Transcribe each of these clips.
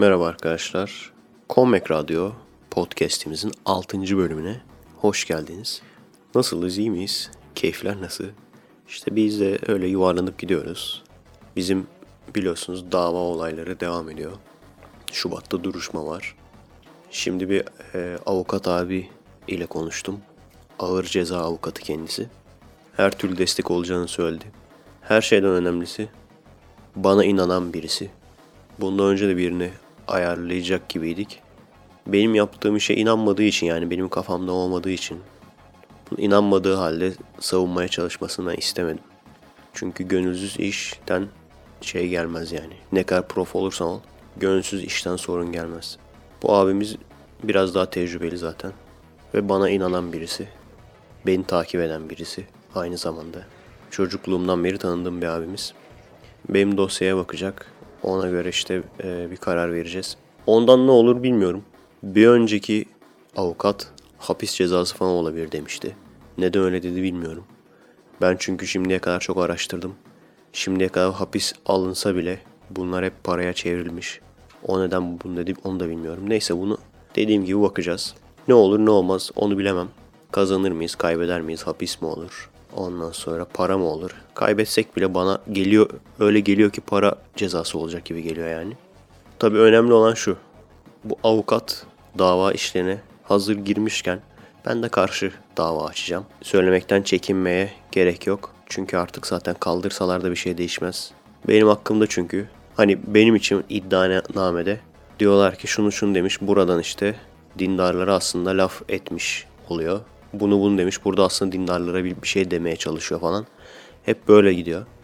Merhaba arkadaşlar. Comeback Radyo podcast'imizin 6. bölümüne hoş geldiniz. Nasılız, iyi miyiz? Keyifler nasıl? İşte biz de öyle yuvarlanıp gidiyoruz. Bizim biliyorsunuz dava olayları devam ediyor. Şubat'ta duruşma var. Şimdi bir e, avukat abi ile konuştum. Ağır ceza avukatı kendisi. Her türlü destek olacağını söyledi. Her şeyden önemlisi bana inanan birisi. Bundan önce de birini ayarlayacak gibiydik. Benim yaptığım işe inanmadığı için yani benim kafamda olmadığı için inanmadığı halde savunmaya çalışmasını istemedim. Çünkü gönülsüz işten şey gelmez yani. Ne kadar prof olursan ol, gönülsüz işten sorun gelmez. Bu abimiz biraz daha tecrübeli zaten. Ve bana inanan birisi. Beni takip eden birisi aynı zamanda. Çocukluğumdan beri tanıdığım bir abimiz. Benim dosyaya bakacak. Ona göre işte e, bir karar vereceğiz. Ondan ne olur bilmiyorum. Bir önceki avukat hapis cezası falan olabilir demişti. Neden öyle dedi bilmiyorum. Ben çünkü şimdiye kadar çok araştırdım. Şimdiye kadar hapis alınsa bile bunlar hep paraya çevrilmiş. O neden bunu dedim onu da bilmiyorum. Neyse bunu dediğim gibi bakacağız. Ne olur ne olmaz onu bilemem. Kazanır mıyız, kaybeder miyiz, hapis mi olur? Ondan sonra para mı olur? Kaybetsek bile bana geliyor, öyle geliyor ki para cezası olacak gibi geliyor yani. Tabii önemli olan şu. Bu avukat dava işlerine hazır girmişken ben de karşı dava açacağım. Söylemekten çekinmeye gerek yok. Çünkü artık zaten kaldırsalar da bir şey değişmez. Benim hakkımda çünkü hani benim için iddianamede diyorlar ki şunu şunu demiş buradan işte dindarlara aslında laf etmiş oluyor. Bunu bunu demiş burada aslında dindarlara bir, bir şey demeye çalışıyor falan. Hep böyle gidiyor.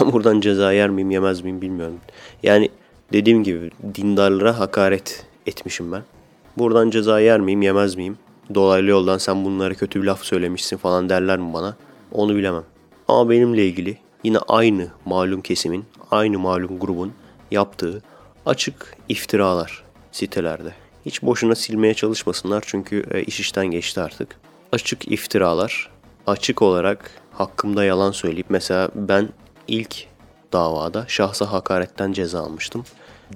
Ben buradan ceza yer miyim yemez miyim bilmiyorum. Yani dediğim gibi dindarlara hakaret etmişim ben. Buradan ceza yer miyim yemez miyim? Dolaylı yoldan sen bunlara kötü bir laf söylemişsin falan derler mi bana? Onu bilemem. Ama benimle ilgili yine aynı malum kesimin, aynı malum grubun yaptığı açık iftiralar sitelerde. Hiç boşuna silmeye çalışmasınlar çünkü e, iş işten geçti artık. Açık iftiralar, açık olarak hakkımda yalan söyleyip mesela ben ilk davada şahsa hakaretten ceza almıştım.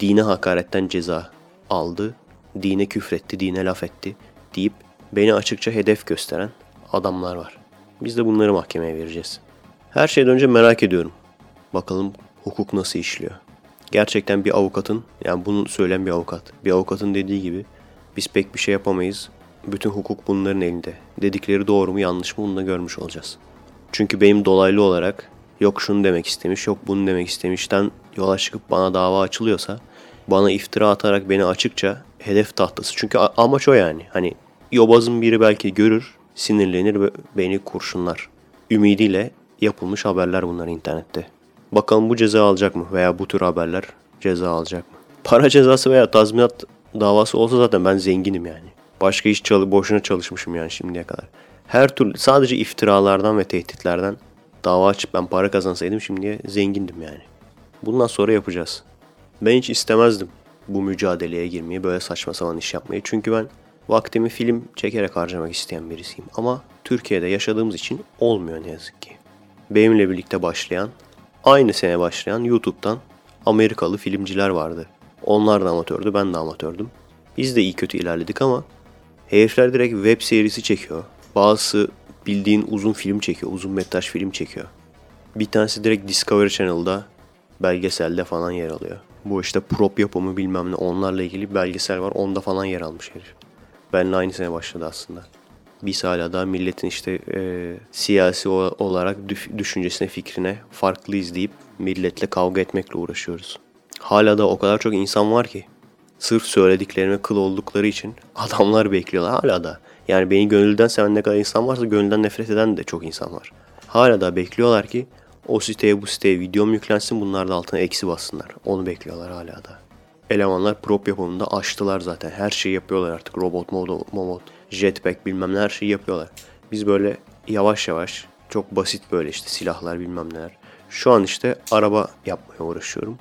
Dine hakaretten ceza aldı. Dine küfretti, dine laf etti deyip beni açıkça hedef gösteren adamlar var. Biz de bunları mahkemeye vereceğiz. Her şeyden önce merak ediyorum. Bakalım hukuk nasıl işliyor. Gerçekten bir avukatın, yani bunu söyleyen bir avukat, bir avukatın dediği gibi biz pek bir şey yapamayız. Bütün hukuk bunların elinde. Dedikleri doğru mu yanlış mı bunu da görmüş olacağız. Çünkü benim dolaylı olarak yok şunu demek istemiş, yok bunu demek istemişten yola çıkıp bana dava açılıyorsa bana iftira atarak beni açıkça hedef tahtası. Çünkü amaç o yani. Hani yobazın biri belki görür, sinirlenir ve beni kurşunlar. Ümidiyle yapılmış haberler bunlar internette. Bakalım bu ceza alacak mı veya bu tür haberler ceza alacak mı? Para cezası veya tazminat davası olsa zaten ben zenginim yani. Başka iş çalı boşuna çalışmışım yani şimdiye kadar. Her türlü sadece iftiralardan ve tehditlerden dava açıp ben para kazansaydım şimdiye zengindim yani. Bundan sonra yapacağız. Ben hiç istemezdim bu mücadeleye girmeyi, böyle saçma sapan iş yapmayı. Çünkü ben vaktimi film çekerek harcamak isteyen birisiyim. Ama Türkiye'de yaşadığımız için olmuyor ne yazık ki. Benimle birlikte başlayan, aynı sene başlayan YouTube'dan Amerikalı filmciler vardı. Onlar da amatördü, ben de amatördüm. Biz de iyi kötü ilerledik ama herifler direkt web serisi çekiyor. Bazısı bildiğin uzun film çekiyor, uzun metraj film çekiyor. Bir tanesi direkt Discovery Channel'da belgeselde falan yer alıyor. Bu işte prop yapımı bilmem ne onlarla ilgili belgesel var. Onda falan yer almış herif. Benle aynı sene başladı aslında. Biz hala daha milletin işte e, siyasi olarak düşüncesine, fikrine farklı izleyip milletle kavga etmekle uğraşıyoruz. Hala da o kadar çok insan var ki sırf söylediklerime kıl oldukları için adamlar bekliyorlar hala da. Yani beni gönülden seven ne kadar insan varsa gönülden nefret eden de çok insan var. Hala da bekliyorlar ki o siteye bu siteye videom yüklensin bunlar da altına eksi bassınlar. Onu bekliyorlar hala da. Elemanlar prop yapımında açtılar zaten. Her şeyi yapıyorlar artık. Robot, modo, momot, jetpack bilmem ne her şeyi yapıyorlar. Biz böyle yavaş yavaş çok basit böyle işte silahlar bilmem neler. Şu an işte araba yapmaya uğraşıyorum.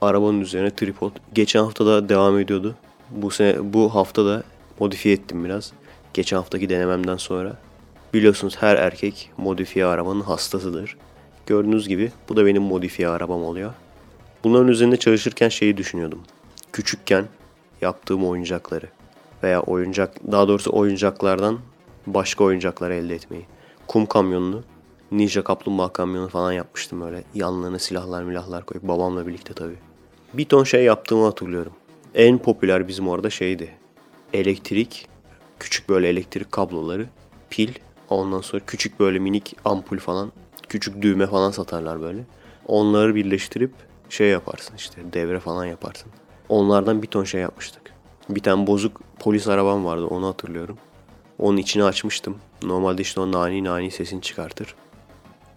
Arabanın üzerine tripod. Geçen hafta da devam ediyordu. Bu sene bu hafta da modifiye ettim biraz. Geçen haftaki denememden sonra. Biliyorsunuz her erkek modifiye arabanın hastasıdır. Gördüğünüz gibi bu da benim modifiye arabam oluyor. Bunların üzerinde çalışırken şeyi düşünüyordum. küçükken yaptığım oyuncakları veya oyuncak daha doğrusu oyuncaklardan başka oyuncaklar elde etmeyi. Kum kamyonunu, ninja kaplumbağa kamyonu falan yapmıştım öyle. Yanlarına silahlar milahlar koyup babamla birlikte tabii. Bir ton şey yaptığımı hatırlıyorum. En popüler bizim orada şeydi. Elektrik, küçük böyle elektrik kabloları, pil, ondan sonra küçük böyle minik ampul falan, küçük düğme falan satarlar böyle. Onları birleştirip şey yaparsın işte devre falan yaparsın. Onlardan bir ton şey yapmıştık. Bir tane bozuk polis arabam vardı onu hatırlıyorum. Onun içini açmıştım. Normalde işte o nani nani sesini çıkartır.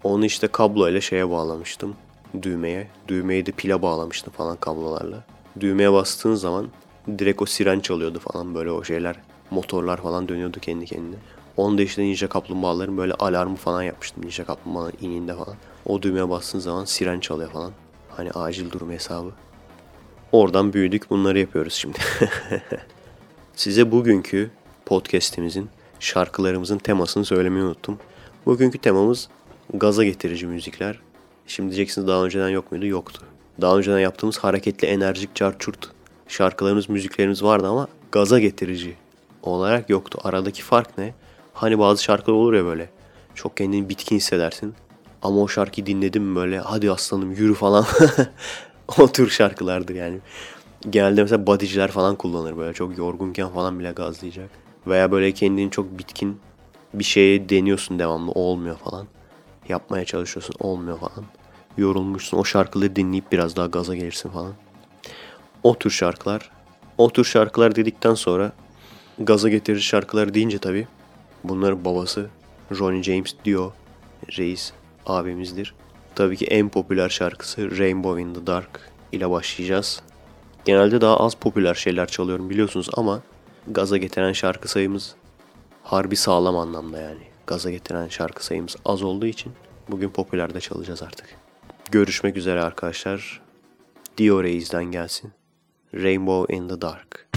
Onu işte kabloyla şeye bağlamıştım. Düğmeye. Düğmeyi de pile bağlamıştım falan kablolarla. Düğmeye bastığın zaman direkt o siren çalıyordu falan böyle o şeyler. Motorlar falan dönüyordu kendi kendine. Onu da işte Ninja Kaplumbağaların böyle alarmı falan yapmıştım. Ninja Kaplumbağaların ininde falan. O düğmeye bastığın zaman siren çalıyor falan. Hani acil durum hesabı. Oradan büyüdük bunları yapıyoruz şimdi. Size bugünkü podcast'imizin şarkılarımızın temasını söylemeyi unuttum. Bugünkü temamız gaza getirici müzikler. Şimdi diyeceksiniz daha önceden yok muydu? Yoktu. Daha önceden yaptığımız hareketli, enerjik, çarçurt şarkılarımız, müziklerimiz vardı ama gaza getirici olarak yoktu. Aradaki fark ne? Hani bazı şarkılar olur ya böyle. Çok kendini bitkin hissedersin. Ama o şarkıyı dinledim böyle hadi aslanım yürü falan. o tür şarkılardır yani. Genelde mesela bodyciler falan kullanır böyle çok yorgunken falan bile gazlayacak. Veya böyle kendini çok bitkin bir şeye deniyorsun devamlı olmuyor falan. Yapmaya çalışıyorsun olmuyor falan. Yorulmuşsun o şarkıları dinleyip biraz daha gaza gelirsin falan. O tür şarkılar. O tür şarkılar dedikten sonra gaza getirici şarkılar deyince tabii bunların babası Ronnie James Dio reis abimizdir. Tabii ki en popüler şarkısı Rainbow in the Dark ile başlayacağız. Genelde daha az popüler şeyler çalıyorum biliyorsunuz ama gaza getiren şarkı sayımız harbi sağlam anlamda yani. Gaza getiren şarkı sayımız az olduğu için bugün popülerde çalacağız artık. Görüşmek üzere arkadaşlar. Dio Reis'den gelsin. Rainbow in the Dark.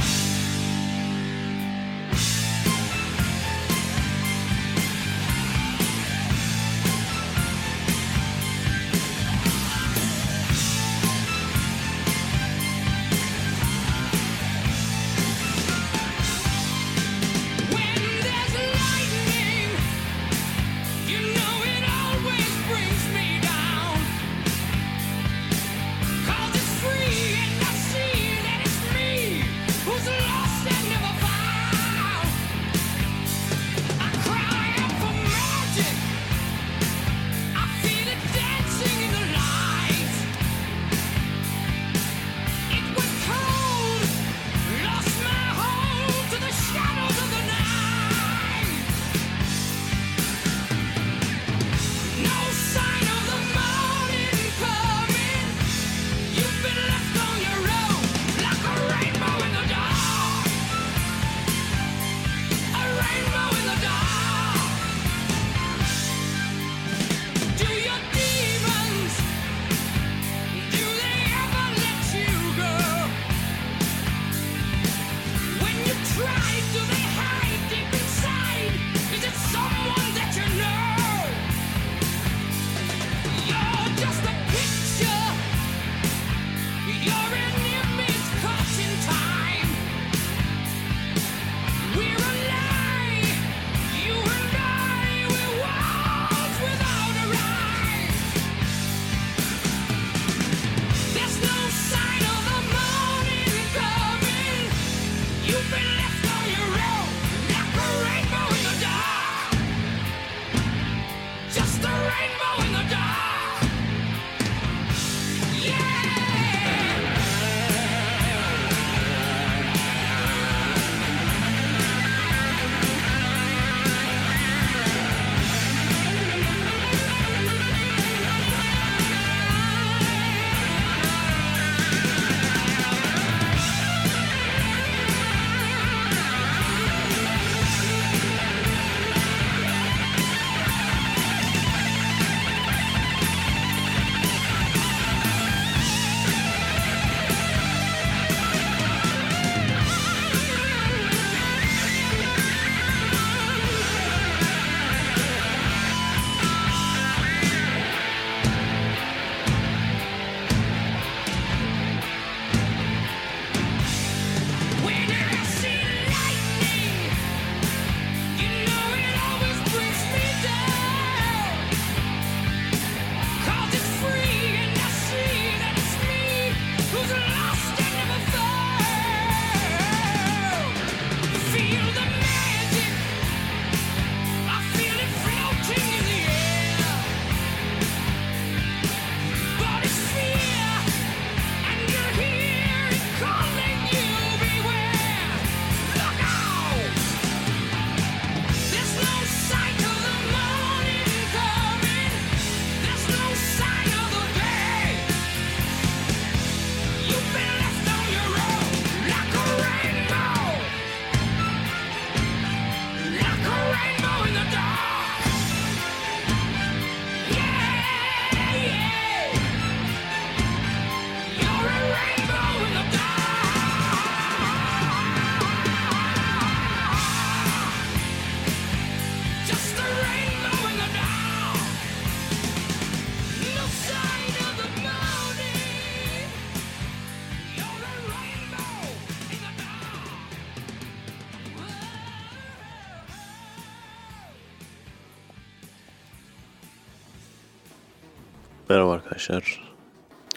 Arkadaşlar.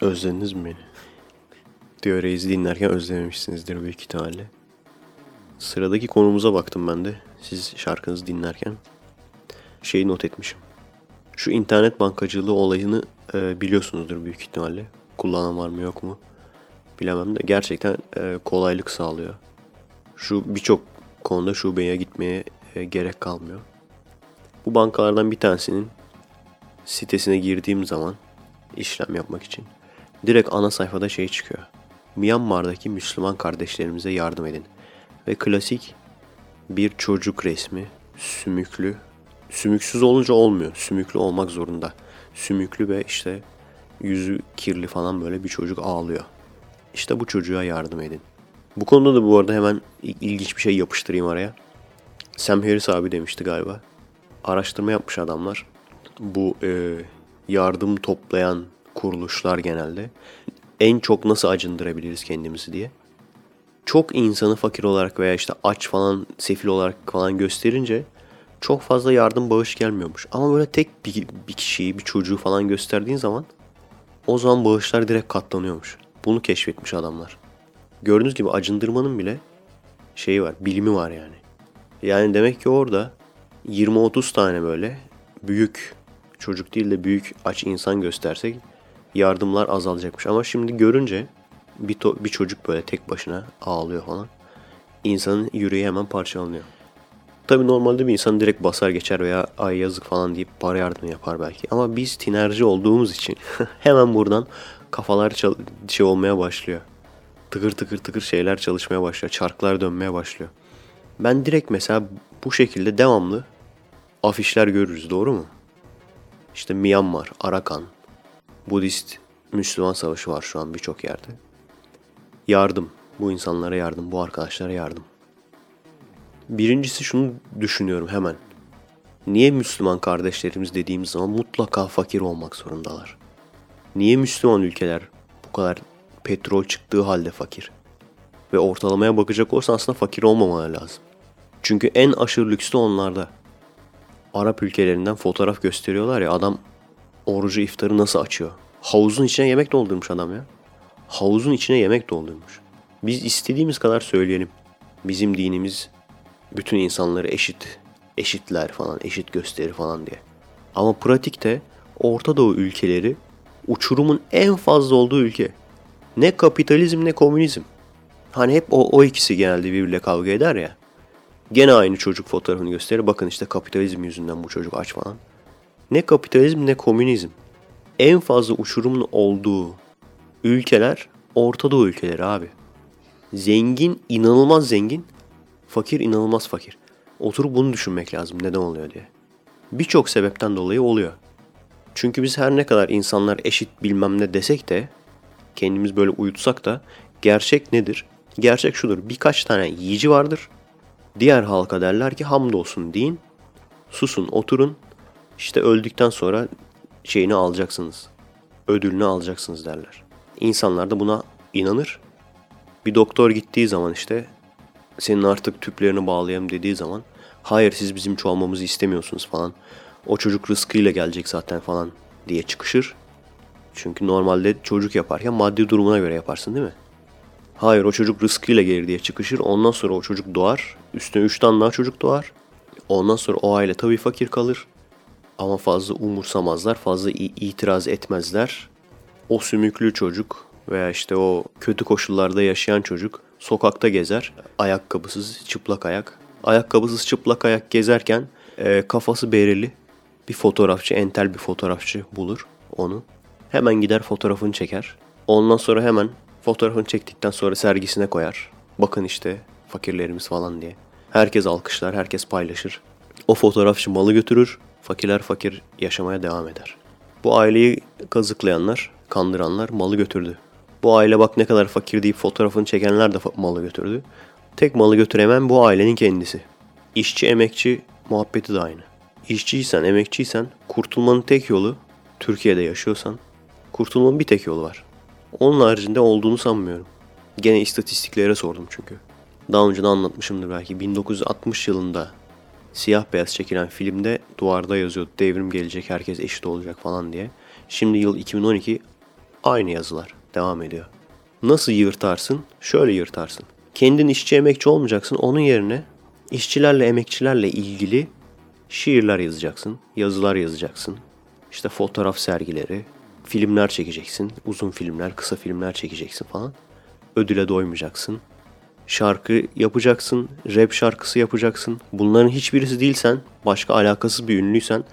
Özlediniz mi beni? Diyor Reis'i dinlerken özlememişsinizdir büyük ihtimalle. Sıradaki konumuza baktım ben de. Siz şarkınızı dinlerken. Şeyi not etmişim. Şu internet bankacılığı olayını e, biliyorsunuzdur büyük ihtimalle. Kullanan var mı yok mu? Bilemem de gerçekten e, kolaylık sağlıyor. Şu birçok konuda şubeye gitmeye e, gerek kalmıyor. Bu bankalardan bir tanesinin sitesine girdiğim zaman işlem yapmak için direkt ana sayfada şey çıkıyor. Myanmar'daki Müslüman kardeşlerimize yardım edin. Ve klasik bir çocuk resmi sümüklü. Sümüksüz olunca olmuyor. Sümüklü olmak zorunda. Sümüklü ve işte yüzü kirli falan böyle bir çocuk ağlıyor. İşte bu çocuğa yardım edin. Bu konuda da bu arada hemen ilginç bir şey yapıştırayım araya. Sam Harris abi demişti galiba. Araştırma yapmış adamlar. Bu e, yardım toplayan kuruluşlar genelde en çok nasıl acındırabiliriz kendimizi diye. Çok insanı fakir olarak veya işte aç falan, sefil olarak falan gösterince çok fazla yardım bağış gelmiyormuş. Ama böyle tek bir, bir kişiyi, bir çocuğu falan gösterdiğin zaman o zaman bağışlar direkt katlanıyormuş. Bunu keşfetmiş adamlar. Gördüğünüz gibi acındırmanın bile şeyi var, bilimi var yani. Yani demek ki orada 20-30 tane böyle büyük çocuk değil de büyük aç insan göstersek yardımlar azalacakmış. Ama şimdi görünce bir, to- bir çocuk böyle tek başına ağlıyor falan. İnsanın yüreği hemen parçalanıyor. Tabi normalde bir insan direkt basar geçer veya ay yazık falan deyip para yardımı yapar belki. Ama biz tinerci olduğumuz için hemen buradan kafalar çal- şey olmaya başlıyor. Tıkır tıkır tıkır şeyler çalışmaya başlıyor. Çarklar dönmeye başlıyor. Ben direkt mesela bu şekilde devamlı afişler görürüz doğru mu? İşte Myanmar, Arakan, Budist Müslüman savaşı var şu an birçok yerde. Yardım. Bu insanlara yardım. Bu arkadaşlara yardım. Birincisi şunu düşünüyorum hemen. Niye Müslüman kardeşlerimiz dediğimiz zaman mutlaka fakir olmak zorundalar? Niye Müslüman ülkeler bu kadar petrol çıktığı halde fakir? Ve ortalamaya bakacak olsan aslında fakir olmamaları lazım. Çünkü en aşırı lüks de onlarda. Arap ülkelerinden fotoğraf gösteriyorlar ya adam orucu iftarı nasıl açıyor? Havuzun içine yemek doldurmuş adam ya. Havuzun içine yemek doldurmuş. Biz istediğimiz kadar söyleyelim. Bizim dinimiz bütün insanları eşit, eşitler falan, eşit gösterir falan diye. Ama pratikte Orta Doğu ülkeleri uçurumun en fazla olduğu ülke. Ne kapitalizm ne komünizm. Hani hep o, o ikisi genelde birbiriyle kavga eder ya. Gene aynı çocuk fotoğrafını gösterir. Bakın işte kapitalizm yüzünden bu çocuk aç falan. Ne kapitalizm ne komünizm. En fazla uçurumun olduğu ülkeler Orta Doğu ülkeleri abi. Zengin, inanılmaz zengin. Fakir, inanılmaz fakir. Oturup bunu düşünmek lazım neden oluyor diye. Birçok sebepten dolayı oluyor. Çünkü biz her ne kadar insanlar eşit bilmem ne desek de kendimiz böyle uyutsak da gerçek nedir? Gerçek şudur. Birkaç tane yiyici vardır. Diğer halka derler ki hamdolsun deyin. Susun, oturun. İşte öldükten sonra şeyini alacaksınız. Ödülünü alacaksınız derler. İnsanlar da buna inanır. Bir doktor gittiği zaman işte senin artık tüplerini bağlayalım dediği zaman hayır siz bizim çoğalmamızı istemiyorsunuz falan. O çocuk rızkıyla gelecek zaten falan diye çıkışır. Çünkü normalde çocuk yaparken maddi durumuna göre yaparsın değil mi? Hayır o çocuk rızkıyla gelir diye çıkışır. Ondan sonra o çocuk doğar. Üstüne 3 tane daha çocuk doğar. Ondan sonra o aile tabii fakir kalır. Ama fazla umursamazlar, fazla itiraz etmezler. O sümüklü çocuk veya işte o kötü koşullarda yaşayan çocuk sokakta gezer. Ayakkabısız, çıplak ayak. Ayakkabısız, çıplak ayak gezerken e, kafası bereli bir fotoğrafçı, entel bir fotoğrafçı bulur onu. Hemen gider fotoğrafını çeker. Ondan sonra hemen fotoğrafını çektikten sonra sergisine koyar. Bakın işte fakirlerimiz falan diye. Herkes alkışlar, herkes paylaşır. O fotoğrafçı malı götürür. Fakirler fakir yaşamaya devam eder. Bu aileyi kazıklayanlar, kandıranlar malı götürdü. Bu aile bak ne kadar fakir deyip fotoğrafını çekenler de malı götürdü. Tek malı götüremen bu ailenin kendisi. İşçi emekçi muhabbeti de aynı. İşçiysen, emekçiysen kurtulmanın tek yolu Türkiye'de yaşıyorsan kurtulmanın bir tek yolu var. Onun haricinde olduğunu sanmıyorum. Gene istatistiklere sordum çünkü. Daha önce de anlatmışımdır belki. 1960 yılında siyah beyaz çekilen filmde duvarda yazıyordu devrim gelecek herkes eşit olacak falan diye. Şimdi yıl 2012 aynı yazılar devam ediyor. Nasıl yırtarsın? Şöyle yırtarsın. Kendin işçi emekçi olmayacaksın. Onun yerine işçilerle emekçilerle ilgili şiirler yazacaksın, yazılar yazacaksın. İşte fotoğraf sergileri, filmler çekeceksin. Uzun filmler, kısa filmler çekeceksin falan. Ödüle doymayacaksın. Şarkı yapacaksın, rap şarkısı yapacaksın. Bunların hiçbirisi değilsen, başka alakasız bir ünlüysen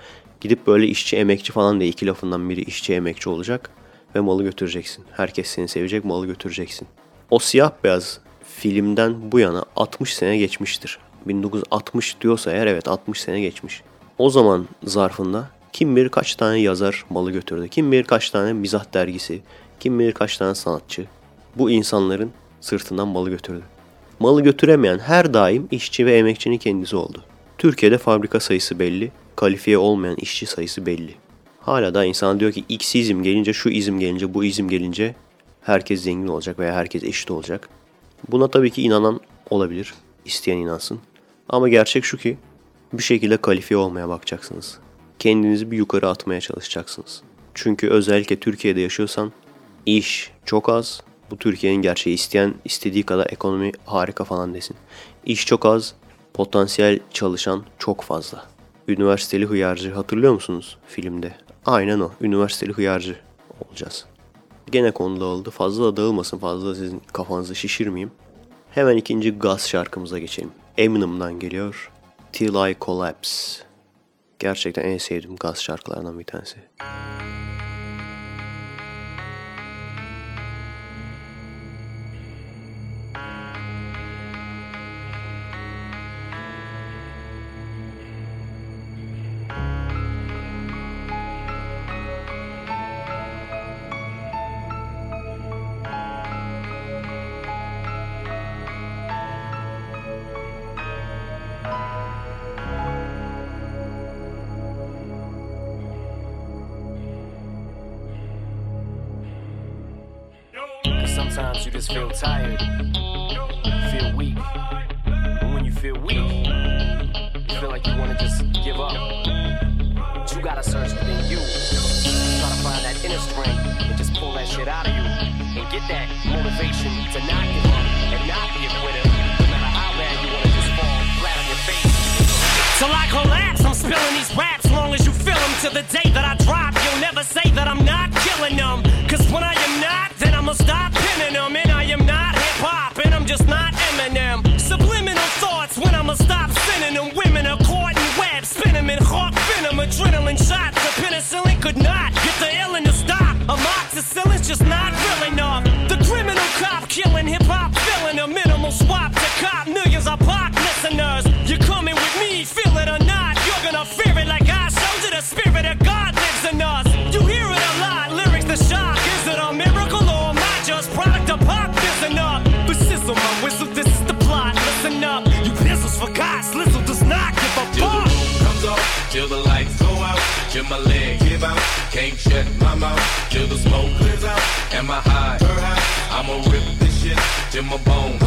gidip böyle işçi emekçi falan diye iki lafından biri işçi emekçi olacak ve malı götüreceksin. Herkes seni sevecek, malı götüreceksin. O siyah beyaz filmden bu yana 60 sene geçmiştir. 1960 diyorsa eğer evet 60 sene geçmiş. O zaman zarfında kim bilir kaç tane yazar malı götürdü. Kim bilir kaç tane mizah dergisi, kim bilir kaç tane sanatçı bu insanların sırtından malı götürdü. Malı götüremeyen her daim işçi ve emekçinin kendisi oldu. Türkiye'de fabrika sayısı belli, kalifiye olmayan işçi sayısı belli. Hala da insan diyor ki X izim gelince, şu izim gelince, bu izim gelince herkes zengin olacak veya herkes eşit olacak. Buna tabii ki inanan olabilir. isteyen inansın. Ama gerçek şu ki bir şekilde kalifiye olmaya bakacaksınız. Kendinizi bir yukarı atmaya çalışacaksınız. Çünkü özellikle Türkiye'de yaşıyorsan iş çok az. Bu Türkiye'nin gerçeği isteyen istediği kadar ekonomi harika falan desin. İş çok az, potansiyel çalışan çok fazla. Üniversiteli hıyarcı hatırlıyor musunuz filmde? Aynen o. Üniversiteli hıyarcı olacağız. Gene konu dağıldı. Fazla da dağılmasın. Fazla sizin kafanızı şişirmeyeyim. Hemen ikinci gaz şarkımıza geçelim. Eminem'dan geliyor. Till I Collapse. Gerçekten en sevdiğim gaz şarkılarından bir tanesi. My bones.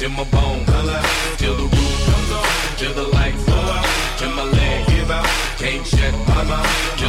Till my bones. Till the roof till the lights till my legs give out. Can't shut my mouth,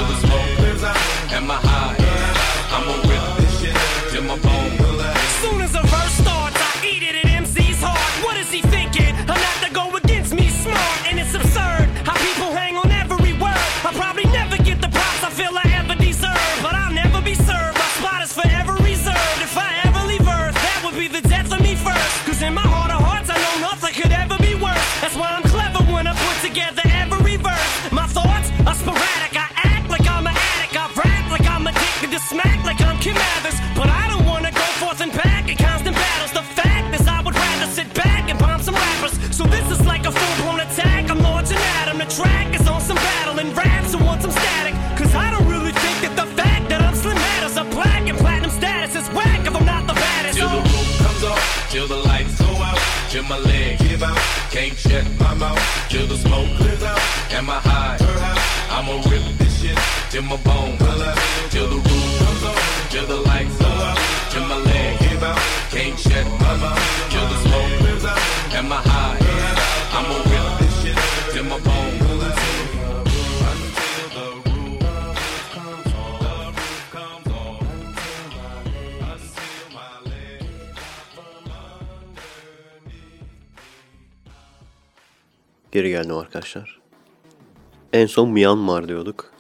Geri geldim arkadaşlar. En son Myanmar diyorduk.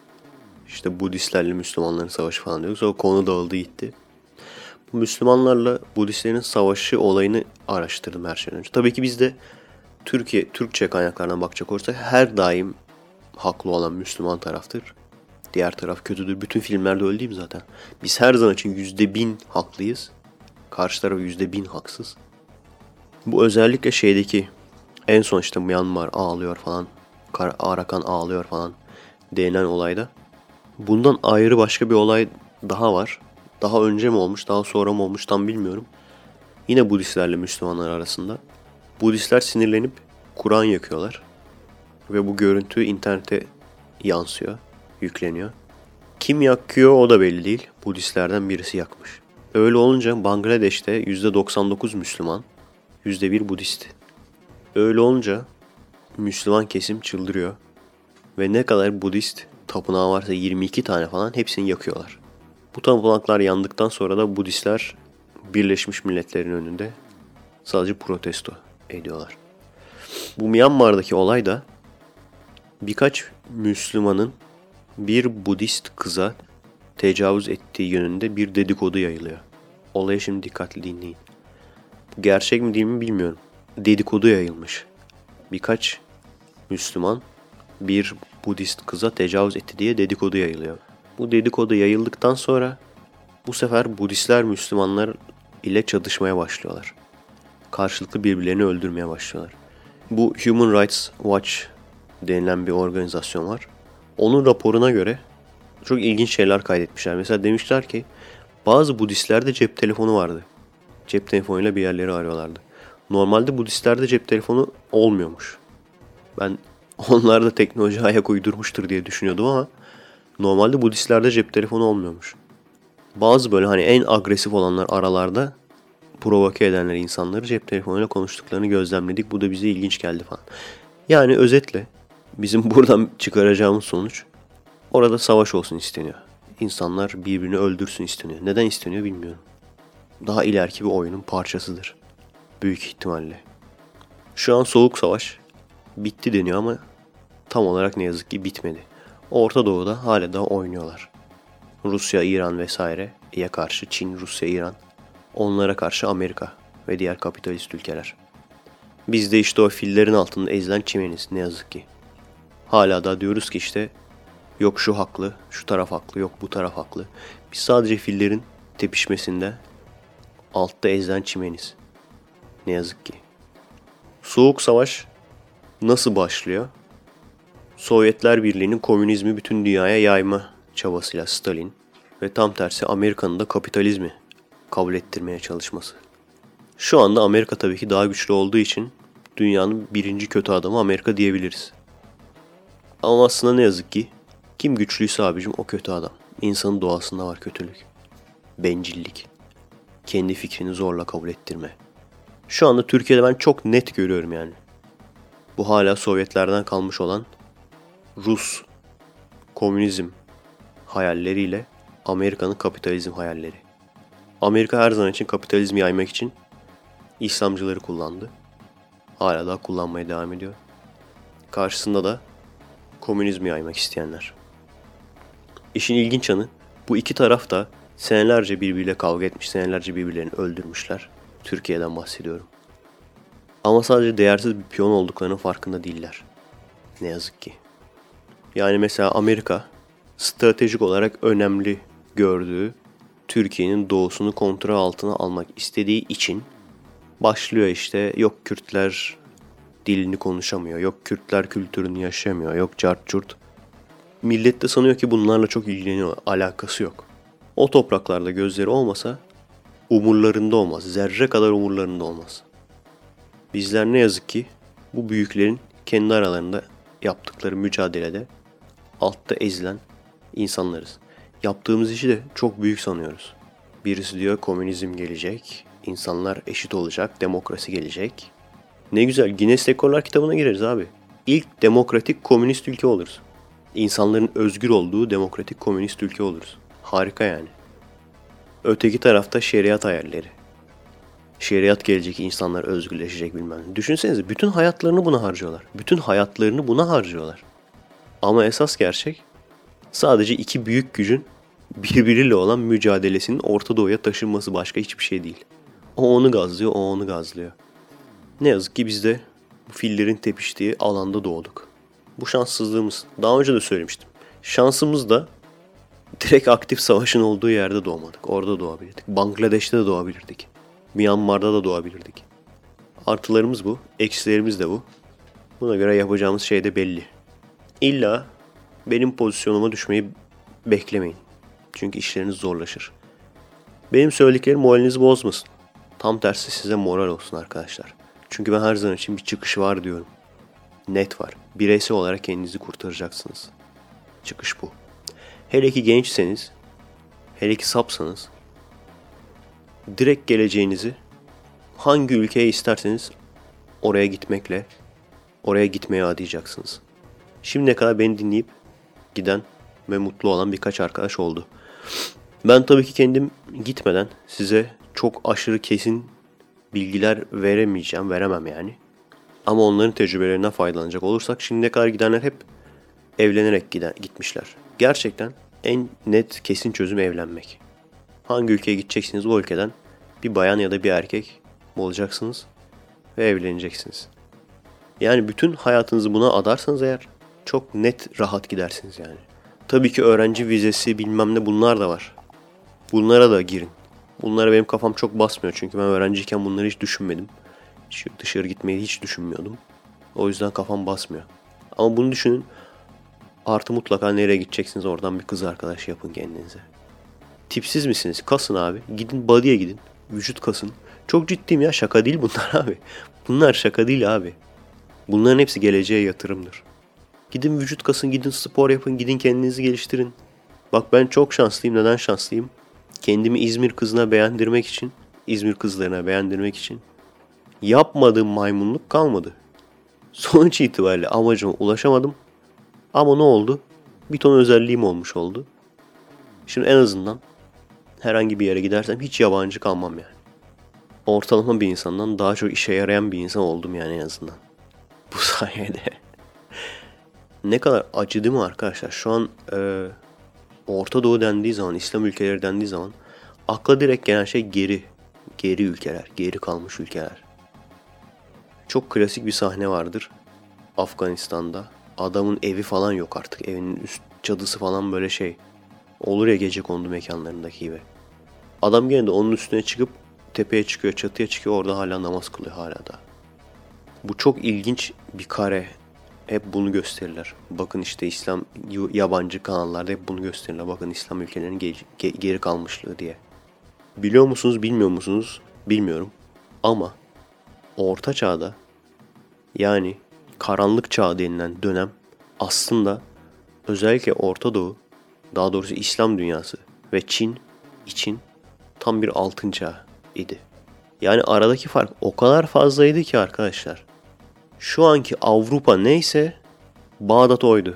İşte Budistlerle Müslümanların savaşı falan diyorduk. Sonra konu dağıldı gitti. Bu Müslümanlarla Budistlerin savaşı olayını araştırdım her şeyden önce. Tabii ki biz de Türkiye, Türkçe kaynaklardan bakacak olursak her daim haklı olan Müslüman taraftır. Diğer taraf kötüdür. Bütün filmlerde öyle değil mi zaten? Biz her zaman için yüzde bin haklıyız. Karşı taraf yüzde bin haksız. Bu özellikle şeydeki en son işte Myanmar ağlıyor falan. Kar- Arakan ağlıyor falan denilen olayda. Bundan ayrı başka bir olay daha var. Daha önce mi olmuş, daha sonra mı olmuş tam bilmiyorum. Yine Budistlerle Müslümanlar arasında. Budistler sinirlenip Kur'an yakıyorlar. Ve bu görüntü internete yansıyor, yükleniyor. Kim yakıyor o da belli değil. Budistlerden birisi yakmış. Öyle olunca Bangladeş'te %99 Müslüman, %1 Budist. Öyle olunca Müslüman kesim çıldırıyor. Ve ne kadar Budist tapınağı varsa 22 tane falan hepsini yakıyorlar. Bu tapınaklar yandıktan sonra da Budistler Birleşmiş Milletler'in önünde sadece protesto ediyorlar. Bu Myanmar'daki olay da birkaç Müslümanın bir Budist kıza tecavüz ettiği yönünde bir dedikodu yayılıyor. Olayı şimdi dikkatli dinleyin. Gerçek mi değil mi bilmiyorum. Dedikodu yayılmış. Birkaç Müslüman bir Budist kıza tecavüz etti diye dedikodu yayılıyor. Bu dedikodu yayıldıktan sonra bu sefer Budistler Müslümanlar ile çatışmaya başlıyorlar. Karşılıklı birbirlerini öldürmeye başlıyorlar. Bu Human Rights Watch denilen bir organizasyon var. Onun raporuna göre çok ilginç şeyler kaydetmişler. Mesela demişler ki bazı Budistlerde cep telefonu vardı. Cep telefonuyla bir yerleri arıyorlardı. Normalde Budistlerde cep telefonu olmuyormuş. Ben onlar da teknoloji ayak uydurmuştur diye düşünüyordum ama normalde Budistlerde cep telefonu olmuyormuş. Bazı böyle hani en agresif olanlar aralarda provoke edenler insanları cep telefonuyla konuştuklarını gözlemledik. Bu da bize ilginç geldi falan. Yani özetle bizim buradan çıkaracağımız sonuç orada savaş olsun isteniyor. İnsanlar birbirini öldürsün isteniyor. Neden isteniyor bilmiyorum. Daha ileriki bir oyunun parçasıdır. Büyük ihtimalle. Şu an soğuk savaş bitti deniyor ama tam olarak ne yazık ki bitmedi. Orta Doğu'da hala da oynuyorlar. Rusya, İran vesaireye karşı Çin, Rusya, İran. Onlara karşı Amerika ve diğer kapitalist ülkeler. Biz de işte o fillerin altında ezilen çimeniz ne yazık ki. Hala da diyoruz ki işte yok şu haklı, şu taraf haklı, yok bu taraf haklı. Biz sadece fillerin tepişmesinde altta ezilen çimeniz. Ne yazık ki. Soğuk Savaş nasıl başlıyor? Sovyetler Birliği'nin komünizmi bütün dünyaya yayma çabasıyla Stalin ve tam tersi Amerika'nın da kapitalizmi kabul ettirmeye çalışması. Şu anda Amerika tabii ki daha güçlü olduğu için dünyanın birinci kötü adamı Amerika diyebiliriz. Ama aslında ne yazık ki kim güçlüyse abicim o kötü adam. İnsanın doğasında var kötülük. Bencillik. Kendi fikrini zorla kabul ettirme. Şu anda Türkiye'de ben çok net görüyorum yani. Bu hala Sovyetlerden kalmış olan Rus komünizm hayalleriyle Amerika'nın kapitalizm hayalleri. Amerika her zaman için kapitalizmi yaymak için İslamcıları kullandı. Hala daha kullanmaya devam ediyor. Karşısında da komünizmi yaymak isteyenler. İşin ilginç yanı bu iki taraf da senelerce birbiriyle kavga etmiş, senelerce birbirlerini öldürmüşler. Türkiye'den bahsediyorum. Ama sadece değersiz bir piyon olduklarının farkında değiller. Ne yazık ki. Yani mesela Amerika stratejik olarak önemli gördüğü Türkiye'nin doğusunu kontrol altına almak istediği için başlıyor işte yok Kürtler dilini konuşamıyor, yok Kürtler kültürünü yaşamıyor, yok cart curt. Millet de sanıyor ki bunlarla çok ilgileniyor, alakası yok. O topraklarda gözleri olmasa umurlarında olmaz. Zerre kadar umurlarında olmaz. Bizler ne yazık ki bu büyüklerin kendi aralarında yaptıkları mücadelede altta ezilen insanlarız. Yaptığımız işi de çok büyük sanıyoruz. Birisi diyor komünizm gelecek, insanlar eşit olacak, demokrasi gelecek. Ne güzel Guinness Rekorlar kitabına gireriz abi. İlk demokratik komünist ülke oluruz. İnsanların özgür olduğu demokratik komünist ülke oluruz. Harika yani. Öteki tarafta şeriat hayalleri. Şeriat gelecek, insanlar özgürleşecek bilmem. Düşünsenize bütün hayatlarını buna harcıyorlar. Bütün hayatlarını buna harcıyorlar. Ama esas gerçek sadece iki büyük gücün birbiriyle olan mücadelesinin Orta Doğu'ya taşınması başka hiçbir şey değil. O onu gazlıyor, o onu gazlıyor. Ne yazık ki biz de bu fillerin tepiştiği alanda doğduk. Bu şanssızlığımız. Daha önce de söylemiştim. Şansımız da direkt aktif savaşın olduğu yerde doğmadık. Orada doğabilirdik. Bangladeş'te de doğabilirdik. Myanmar'da da doğabilirdik. Artılarımız bu. Eksilerimiz de bu. Buna göre yapacağımız şey de belli. İlla benim pozisyonuma düşmeyi beklemeyin. Çünkü işleriniz zorlaşır. Benim söylediklerim moralinizi bozmasın. Tam tersi size moral olsun arkadaşlar. Çünkü ben her zaman için bir çıkış var diyorum. Net var. Bireysel olarak kendinizi kurtaracaksınız. Çıkış bu. Hele ki gençseniz, hele ki sapsanız, direkt geleceğinizi hangi ülkeye isterseniz oraya gitmekle, oraya gitmeye adayacaksınız. Şimdiye kadar beni dinleyip giden ve mutlu olan birkaç arkadaş oldu. Ben tabii ki kendim gitmeden size çok aşırı kesin bilgiler veremeyeceğim, veremem yani. Ama onların tecrübelerinden faydalanacak olursak şimdiye kadar gidenler hep evlenerek giden, gitmişler. Gerçekten en net kesin çözüm evlenmek. Hangi ülkeye gideceksiniz o ülkeden bir bayan ya da bir erkek bulacaksınız ve evleneceksiniz. Yani bütün hayatınızı buna adarsanız eğer çok net rahat gidersiniz yani. Tabii ki öğrenci vizesi bilmem ne bunlar da var. Bunlara da girin. Bunlara benim kafam çok basmıyor çünkü ben öğrenciyken bunları hiç düşünmedim. Hiç dışarı gitmeyi hiç düşünmüyordum. O yüzden kafam basmıyor. Ama bunu düşünün. Artı mutlaka nereye gideceksiniz oradan bir kız arkadaş yapın kendinize. Tipsiz misiniz? Kasın abi. Gidin body'ye gidin. Vücut kasın. Çok ciddiyim ya şaka değil bunlar abi. Bunlar şaka değil abi. Bunların hepsi geleceğe yatırımdır. Gidin vücut kasın, gidin spor yapın, gidin kendinizi geliştirin. Bak ben çok şanslıyım. Neden şanslıyım? Kendimi İzmir kızına beğendirmek için, İzmir kızlarına beğendirmek için yapmadığım maymunluk kalmadı. Sonuç itibariyle amacıma ulaşamadım. Ama ne oldu? Bir ton özelliğim olmuş oldu. Şimdi en azından herhangi bir yere gidersem hiç yabancı kalmam yani. Ortalama bir insandan daha çok işe yarayan bir insan oldum yani en azından. Bu sayede. ne kadar acı değil mi arkadaşlar? Şu an e, Orta Doğu dendiği zaman, İslam ülkeleri dendiği zaman akla direkt gelen şey geri. Geri ülkeler, geri kalmış ülkeler. Çok klasik bir sahne vardır Afganistan'da. Adamın evi falan yok artık. Evinin üst çatısı falan böyle şey. Olur ya gece kondu mekanlarındaki gibi. Adam gene de onun üstüne çıkıp tepeye çıkıyor, çatıya çıkıyor. Orada hala namaz kılıyor hala da. Bu çok ilginç bir kare. Hep bunu gösterirler. Bakın işte İslam yabancı kanallarda hep bunu gösterirler. Bakın İslam ülkelerinin ge- ge- geri kalmışlığı diye. Biliyor musunuz, bilmiyor musunuz? Bilmiyorum. Ama Orta Çağ'da yani karanlık çağ denilen dönem aslında özellikle Orta Doğu, daha doğrusu İslam dünyası ve Çin için tam bir altın çağ idi. Yani aradaki fark o kadar fazlaydı ki arkadaşlar. Şu anki Avrupa neyse Bağdat oydu.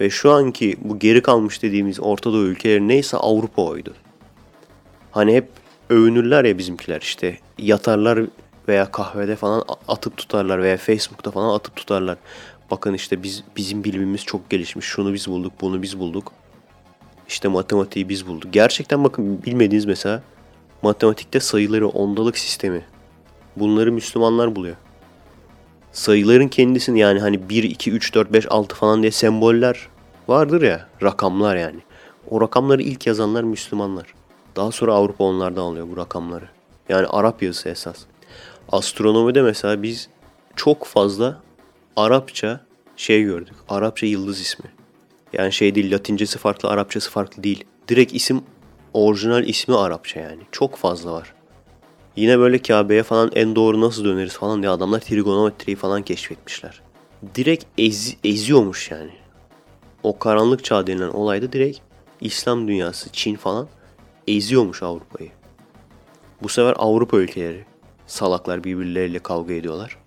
Ve şu anki bu geri kalmış dediğimiz Orta Doğu ülkeleri neyse Avrupa oydu. Hani hep övünürler ya bizimkiler işte yatarlar veya kahvede falan atıp tutarlar veya Facebook'ta falan atıp tutarlar. Bakın işte biz bizim bilimimiz çok gelişmiş. Şunu biz bulduk, bunu biz bulduk. İşte matematiği biz bulduk. Gerçekten bakın bilmediğiniz mesela matematikte sayıları ondalık sistemi. Bunları Müslümanlar buluyor. Sayıların kendisini yani hani 1, 2, 3, 4, 5, 6 falan diye semboller vardır ya. Rakamlar yani. O rakamları ilk yazanlar Müslümanlar. Daha sonra Avrupa onlardan alıyor bu rakamları. Yani Arap yazısı esas. Astronomide mesela biz çok fazla Arapça şey gördük. Arapça yıldız ismi. Yani şey değil Latincesi farklı, Arapçası farklı değil. Direkt isim Orijinal ismi Arapça yani. Çok fazla var. Yine böyle Kabe'ye falan en doğru nasıl döneriz falan diye adamlar trigonometriyi falan keşfetmişler. Direkt ez, eziyormuş yani. O karanlık çağ denilen olayda direkt İslam dünyası, Çin falan eziyormuş Avrupa'yı. Bu sefer Avrupa ülkeleri salaklar birbirleriyle kavga ediyorlar.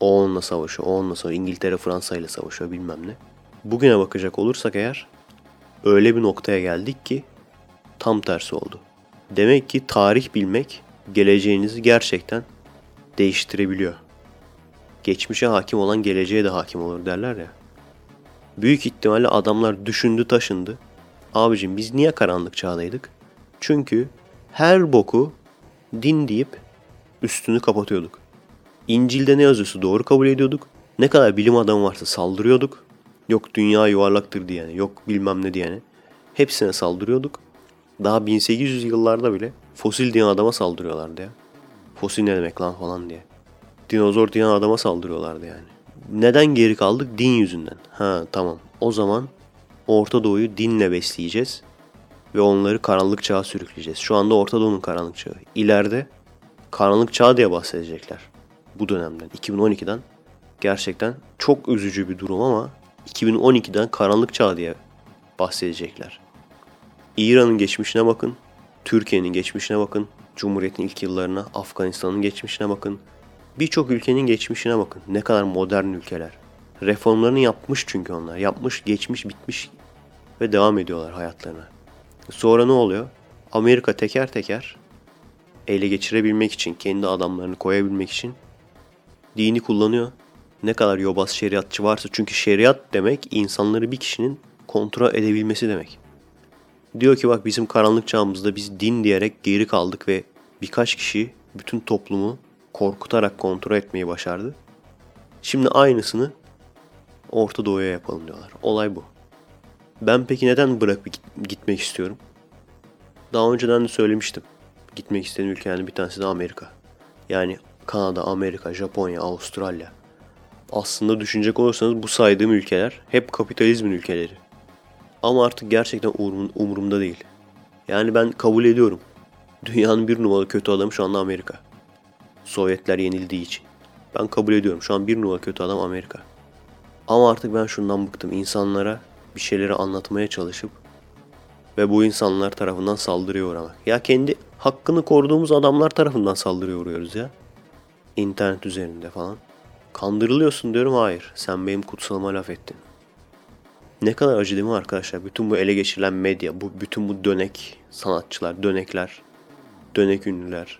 O onunla savaşıyor, o onunla savaşıyor. İngiltere Fransa ile savaşıyor bilmem ne. Bugüne bakacak olursak eğer öyle bir noktaya geldik ki tam tersi oldu. Demek ki tarih bilmek geleceğinizi gerçekten değiştirebiliyor. Geçmişe hakim olan geleceğe de hakim olur derler ya. Büyük ihtimalle adamlar düşündü taşındı. Abicim biz niye karanlık çağdaydık? Çünkü her boku din deyip üstünü kapatıyorduk. İncil'de ne yazıyorsa doğru kabul ediyorduk. Ne kadar bilim adamı varsa saldırıyorduk. Yok dünya yuvarlaktır diyene, yok bilmem ne diyene. Hepsine saldırıyorduk. Daha 1800 yıllarda bile fosil diyen adama saldırıyorlardı ya. Fosil ne demek lan falan diye. Dinozor diyen adama saldırıyorlardı yani. Neden geri kaldık? Din yüzünden. Ha tamam. O zaman Orta Doğu'yu dinle besleyeceğiz ve onları karanlık çağa sürükleyeceğiz. Şu anda Orta Doğu'nun karanlık çağı. İleride karanlık çağ diye bahsedecekler. Bu dönemden, 2012'den. Gerçekten çok üzücü bir durum ama 2012'den karanlık çağ diye bahsedecekler. İran'ın geçmişine bakın, Türkiye'nin geçmişine bakın, Cumhuriyet'in ilk yıllarına, Afganistan'ın geçmişine bakın. Birçok ülkenin geçmişine bakın. Ne kadar modern ülkeler. Reformlarını yapmış çünkü onlar. Yapmış, geçmiş, bitmiş ve devam ediyorlar hayatlarına. Sonra ne oluyor? Amerika teker teker ele geçirebilmek için, kendi adamlarını koyabilmek için dini kullanıyor. Ne kadar yobaz şeriatçı varsa çünkü şeriat demek insanları bir kişinin kontrol edebilmesi demek. Diyor ki bak bizim karanlık çağımızda biz din diyerek geri kaldık ve birkaç kişi bütün toplumu korkutarak kontrol etmeyi başardı. Şimdi aynısını Orta Doğu'ya yapalım diyorlar. Olay bu. Ben peki neden bırakıp gitmek istiyorum? Daha önceden de söylemiştim. Gitmek istediğim ülkelerden bir tanesi de Amerika. Yani Kanada, Amerika, Japonya, Avustralya. Aslında düşünecek olursanız bu saydığım ülkeler hep kapitalizmin ülkeleri. Ama artık gerçekten umurum, umurumda değil. Yani ben kabul ediyorum. Dünyanın bir numaralı kötü adamı şu anda Amerika. Sovyetler yenildiği için. Ben kabul ediyorum. Şu an bir numaralı kötü adam Amerika. Ama artık ben şundan bıktım. İnsanlara bir şeyleri anlatmaya çalışıp ve bu insanlar tarafından saldırıya uğramak. Ya kendi hakkını koruduğumuz adamlar tarafından saldırıya uğruyoruz ya. İnternet üzerinde falan. Kandırılıyorsun diyorum hayır. Sen benim kutsalıma laf ettin. Ne kadar acı değil mi arkadaşlar? Bütün bu ele geçirilen medya, bu bütün bu dönek sanatçılar, dönekler, dönek ünlüler.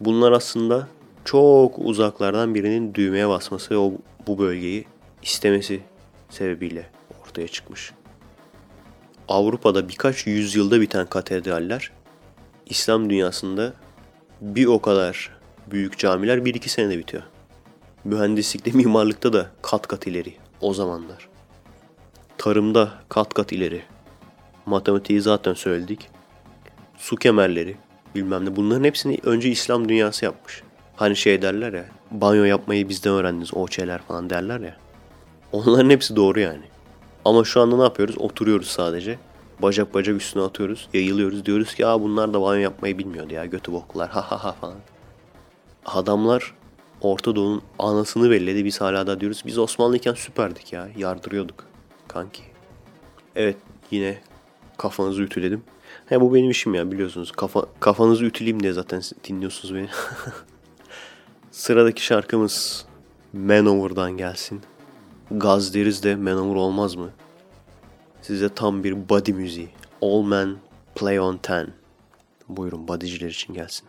Bunlar aslında çok uzaklardan birinin düğmeye basması ve o, bu bölgeyi istemesi sebebiyle ortaya çıkmış. Avrupa'da birkaç yüzyılda biten katedraller İslam dünyasında bir o kadar büyük camiler bir iki senede bitiyor. Mühendislikte, mimarlıkta da kat kat ileri o zamanlar. Tarımda kat kat ileri. Matematiği zaten söyledik. Su kemerleri, bilmem ne bunların hepsini önce İslam dünyası yapmış. Hani şey derler ya, banyo yapmayı bizden öğrendiniz o şeyler falan derler ya. Onların hepsi doğru yani. Ama şu anda ne yapıyoruz? Oturuyoruz sadece. Bacak bacak üstüne atıyoruz. Yayılıyoruz. Diyoruz ki Aa, bunlar da banyo yapmayı bilmiyordu ya. Götü boklar. Ha ha ha falan. Adamlar Orta Doğu'nun anasını belledi. Biz hala da diyoruz. Biz Osmanlıyken süperdik ya. Yardırıyorduk. Kanki. Evet yine kafanızı ütüledim. He bu benim işim ya biliyorsunuz. Kafa, kafanızı ütüleyeyim diye zaten dinliyorsunuz beni. Sıradaki şarkımız Manowar'dan gelsin. Gaz deriz de Manowar olmaz mı? Size tam bir body müziği. All Men Play on Ten. Buyurun bodyciler için gelsin.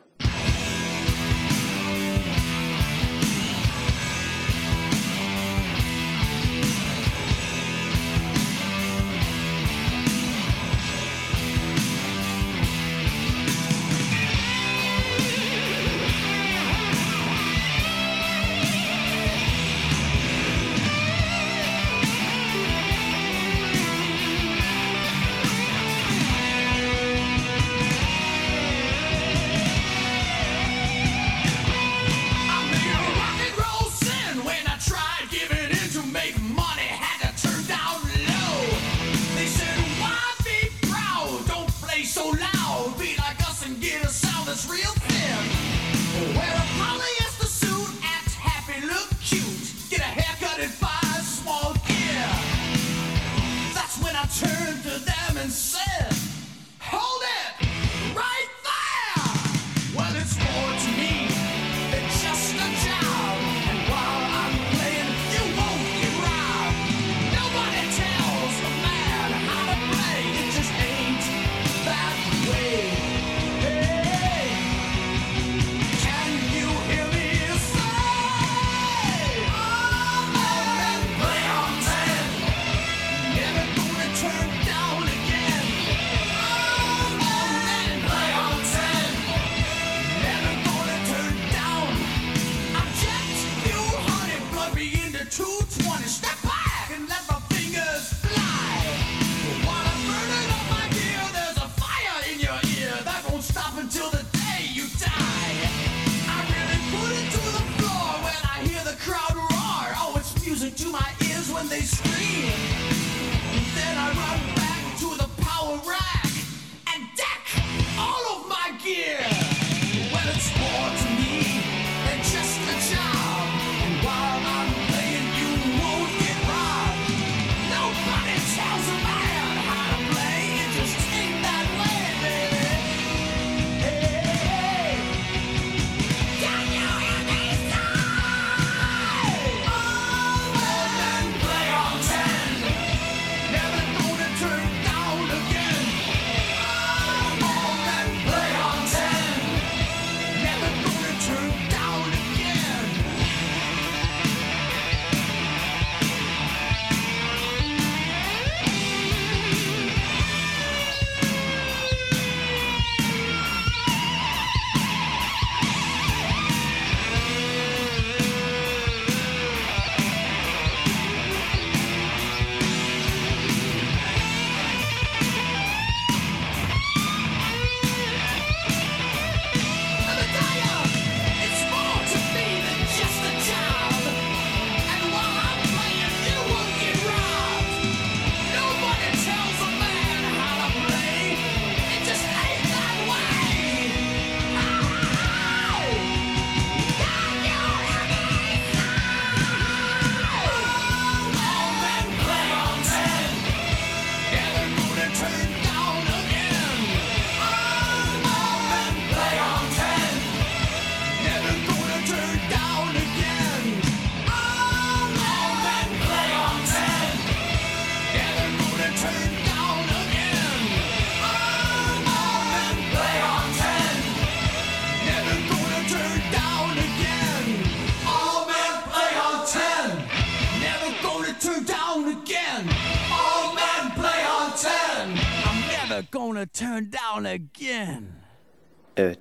Cause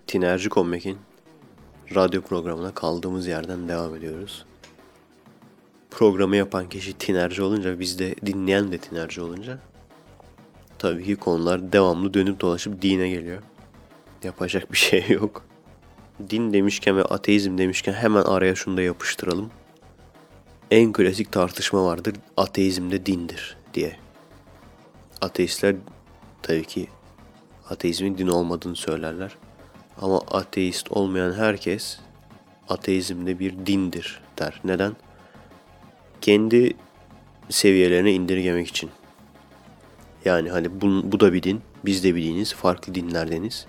Tinerci Comeback'in radyo programına kaldığımız yerden devam ediyoruz. Programı yapan kişi tinerci olunca, biz de dinleyen de tinerci olunca tabii ki konular devamlı dönüp dolaşıp dine geliyor. Yapacak bir şey yok. Din demişken ve ateizm demişken hemen araya şunu da yapıştıralım. En klasik tartışma vardır. Ateizm de dindir diye. Ateistler tabii ki ateizmin din olmadığını söylerler. Ama ateist olmayan herkes ateizmde bir dindir der. Neden? Kendi seviyelerine indirgemek için. Yani hani bu, bu da bir din, biz de bir diniz, farklı dinlerdeniz.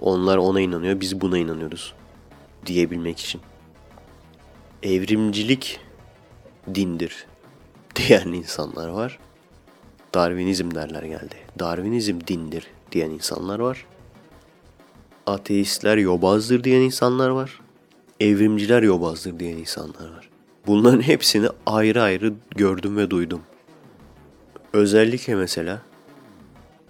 Onlar ona inanıyor, biz buna inanıyoruz diyebilmek için. Evrimcilik dindir diyen insanlar var. Darwinizm derler geldi. Darwinizm dindir diyen insanlar var. Ateistler yobazdır diyen insanlar var. Evrimciler yobazdır diyen insanlar var. Bunların hepsini ayrı ayrı gördüm ve duydum. Özellikle mesela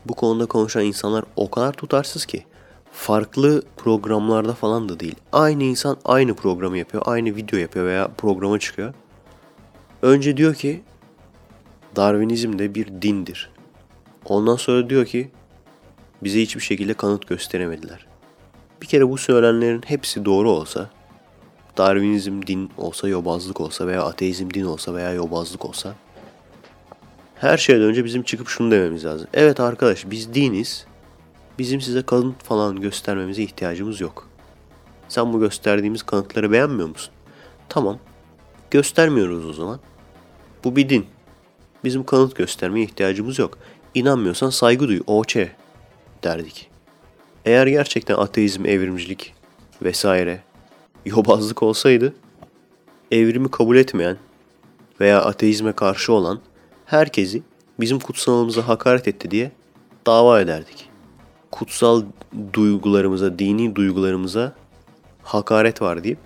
bu konuda konuşan insanlar o kadar tutarsız ki farklı programlarda falan da değil. Aynı insan aynı programı yapıyor, aynı video yapıyor veya programa çıkıyor. Önce diyor ki Darwinizm de bir dindir. Ondan sonra diyor ki bize hiçbir şekilde kanıt gösteremediler. Bir kere bu söylenenlerin hepsi doğru olsa, Darwinizm din olsa, yobazlık olsa veya ateizm din olsa veya yobazlık olsa, her şeyden önce bizim çıkıp şunu dememiz lazım. Evet arkadaş biz diniz, bizim size kanıt falan göstermemize ihtiyacımız yok. Sen bu gösterdiğimiz kanıtları beğenmiyor musun? Tamam, göstermiyoruz o zaman. Bu bir din. Bizim kanıt göstermeye ihtiyacımız yok. İnanmıyorsan saygı duy, oçe derdik. Eğer gerçekten ateizm, evrimcilik vesaire yobazlık olsaydı evrimi kabul etmeyen veya ateizme karşı olan herkesi bizim kutsalımıza hakaret etti diye dava ederdik. Kutsal duygularımıza, dini duygularımıza hakaret var deyip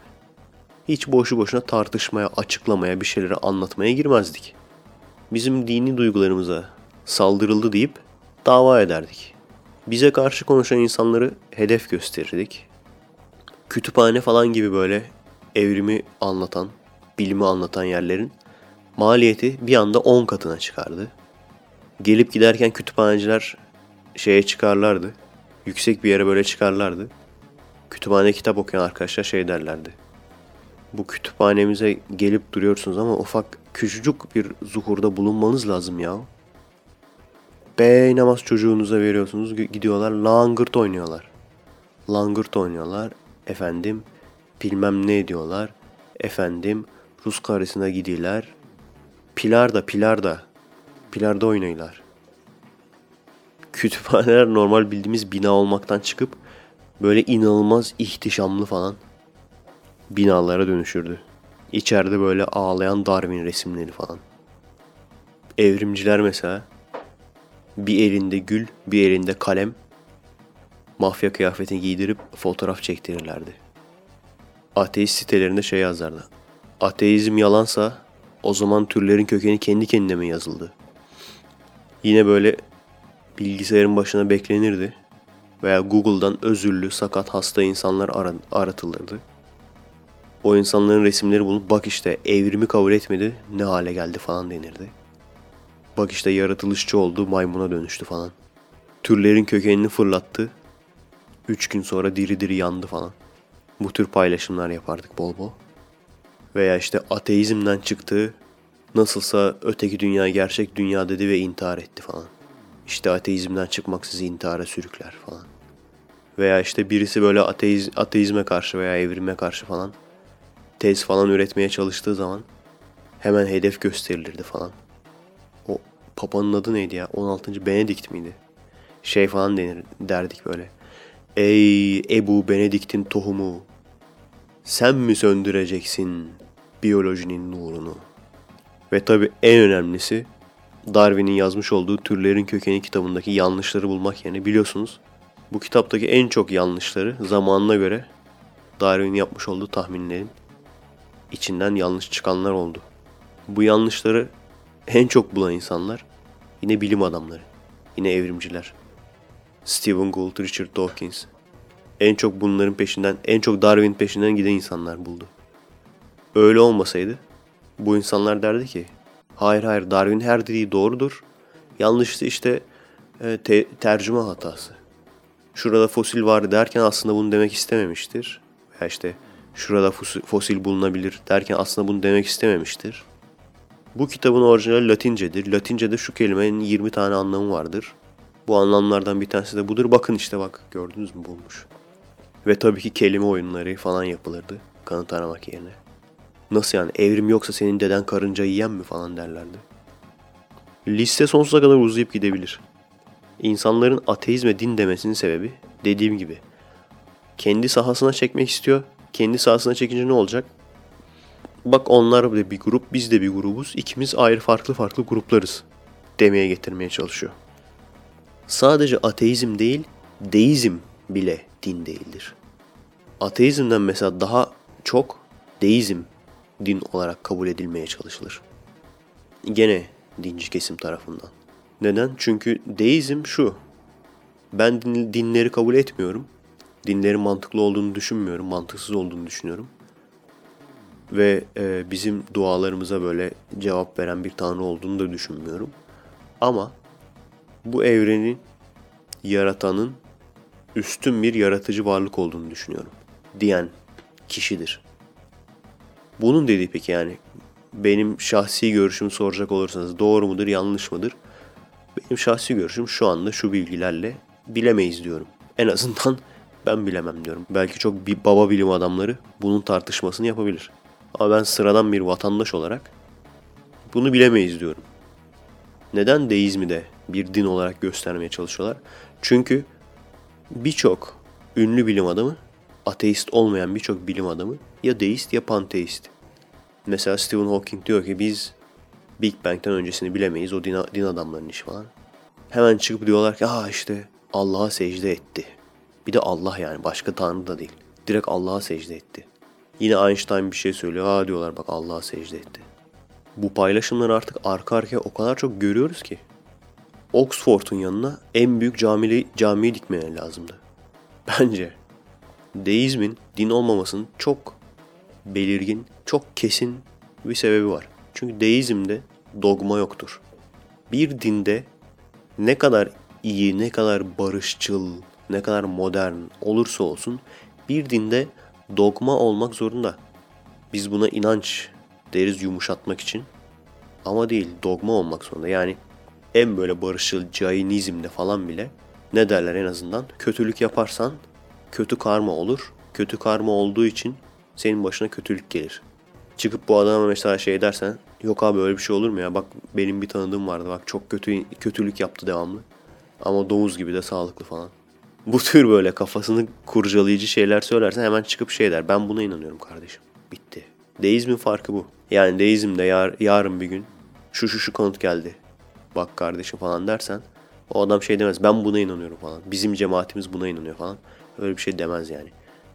hiç boşu boşuna tartışmaya, açıklamaya, bir şeyleri anlatmaya girmezdik. Bizim dini duygularımıza saldırıldı deyip dava ederdik. Bize karşı konuşan insanları hedef gösterirdik. Kütüphane falan gibi böyle evrimi anlatan, bilimi anlatan yerlerin maliyeti bir anda 10 katına çıkardı. Gelip giderken kütüphaneciler şeye çıkarlardı. Yüksek bir yere böyle çıkarlardı. Kütüphane kitap okuyan arkadaşlar şey derlerdi. Bu kütüphanemize gelip duruyorsunuz ama ufak küçücük bir zuhurda bulunmanız lazım ya. Bey namaz çocuğunuza veriyorsunuz gidiyorlar langırt oynuyorlar. Langırt oynuyorlar. Efendim bilmem ne ediyorlar. Efendim Rus karısına gidiyorlar. Pilar da pilar da. Pilarda oynuyorlar. Kütüphaneler normal bildiğimiz bina olmaktan çıkıp böyle inanılmaz ihtişamlı falan binalara dönüşürdü. İçeride böyle ağlayan Darwin resimleri falan. Evrimciler mesela bir elinde gül, bir elinde kalem mafya kıyafetini giydirip fotoğraf çektirirlerdi. Ateist sitelerinde şey yazardı. Ateizm yalansa o zaman türlerin kökeni kendi kendine mi yazıldı? Yine böyle bilgisayarın başına beklenirdi veya Google'dan özürlü, sakat, hasta insanlar ar- aratılırdı. O insanların resimleri bulup bak işte evrimi kabul etmedi ne hale geldi falan denirdi. Bak işte yaratılışçı oldu maymuna dönüştü falan. Türlerin kökenini fırlattı. Üç gün sonra diri diri yandı falan. Bu tür paylaşımlar yapardık bol bol. Veya işte ateizmden çıktı. Nasılsa öteki dünya gerçek dünya dedi ve intihar etti falan. İşte ateizmden çıkmak sizi intihara sürükler falan. Veya işte birisi böyle ateiz, ateizme karşı veya evrime karşı falan tez falan üretmeye çalıştığı zaman hemen hedef gösterilirdi falan. Papanın adı neydi ya? 16. Benedikt miydi? Şey falan denir, derdik böyle. Ey Ebu Benedikt'in tohumu. Sen mi söndüreceksin biyolojinin nurunu? Ve tabi en önemlisi Darwin'in yazmış olduğu Türlerin Kökeni kitabındaki yanlışları bulmak yani biliyorsunuz bu kitaptaki en çok yanlışları zamanına göre Darwin'in yapmış olduğu tahminlerin içinden yanlış çıkanlar oldu. Bu yanlışları en çok bulan insanlar yine bilim adamları, yine evrimciler. Stephen Gould, Richard Dawkins. En çok bunların peşinden, en çok Darwin peşinden giden insanlar buldu. Öyle olmasaydı bu insanlar derdi ki hayır hayır Darwin her dediği doğrudur. Yanlışsa işte e, te- tercüme hatası. Şurada fosil var derken aslında bunu demek istememiştir. Veya işte şurada fosil bulunabilir derken aslında bunu demek istememiştir. Bu kitabın orijinali Latincedir. Latince'de şu kelimenin 20 tane anlamı vardır. Bu anlamlardan bir tanesi de budur. Bakın işte bak gördünüz mü bulmuş. Ve tabii ki kelime oyunları falan yapılırdı kanıt aramak yerine. Nasıl yani evrim yoksa senin deden karınca yiyen mi falan derlerdi. Liste sonsuza kadar uzayıp gidebilir. İnsanların ateizme din demesinin sebebi dediğim gibi kendi sahasına çekmek istiyor. Kendi sahasına çekince ne olacak? Bak onlar da bir grup, biz de bir grubuz. İkimiz ayrı farklı farklı gruplarız demeye getirmeye çalışıyor. Sadece ateizm değil, deizm bile din değildir. Ateizmden mesela daha çok deizm din olarak kabul edilmeye çalışılır. Gene dinci kesim tarafından. Neden? Çünkü deizm şu. Ben din- dinleri kabul etmiyorum. Dinlerin mantıklı olduğunu düşünmüyorum. Mantıksız olduğunu düşünüyorum. Ve e, bizim dualarımıza böyle cevap veren bir tanrı olduğunu da düşünmüyorum. Ama bu evrenin yaratanın üstün bir yaratıcı varlık olduğunu düşünüyorum. Diyen kişidir. Bunun dediği peki yani benim şahsi görüşümü soracak olursanız doğru mudur yanlış mıdır? Benim şahsi görüşüm şu anda şu bilgilerle bilemeyiz diyorum. En azından ben bilemem diyorum. Belki çok bir baba bilim adamları bunun tartışmasını yapabilir. Ama ben sıradan bir vatandaş olarak bunu bilemeyiz diyorum. Neden deizmi de bir din olarak göstermeye çalışıyorlar? Çünkü birçok ünlü bilim adamı, ateist olmayan birçok bilim adamı ya deist ya panteist. Mesela Stephen Hawking diyor ki biz Big Bang'den öncesini bilemeyiz. O din, din adamlarının işi falan. Hemen çıkıp diyorlar ki aa işte Allah'a secde etti. Bir de Allah yani başka tanrı da değil. Direkt Allah'a secde etti. Yine Einstein bir şey söylüyor. Aa diyorlar bak Allah'a secde etti. Bu paylaşımları artık arka arkaya o kadar çok görüyoruz ki. Oxford'un yanına en büyük camili, camiyi dikmeye lazımdı. Bence deizmin din olmamasının çok belirgin, çok kesin bir sebebi var. Çünkü deizmde dogma yoktur. Bir dinde ne kadar iyi, ne kadar barışçıl, ne kadar modern olursa olsun bir dinde dogma olmak zorunda. Biz buna inanç deriz yumuşatmak için. Ama değil dogma olmak zorunda. Yani en böyle barışçıl Jainizm'de falan bile ne derler en azından kötülük yaparsan kötü karma olur. Kötü karma olduğu için senin başına kötülük gelir. Çıkıp bu adama mesela şey dersen yok abi öyle bir şey olur mu ya bak benim bir tanıdığım vardı bak çok kötü kötülük yaptı devamlı. Ama domuz gibi de sağlıklı falan. Bu tür böyle kafasını kurcalayıcı şeyler söylersen hemen çıkıp şey der. Ben buna inanıyorum kardeşim. Bitti. Deizmin farkı bu. Yani deizmde yar, yarın bir gün şu şu şu kanıt geldi. Bak kardeşim falan dersen o adam şey demez. Ben buna inanıyorum falan. Bizim cemaatimiz buna inanıyor falan. Öyle bir şey demez yani.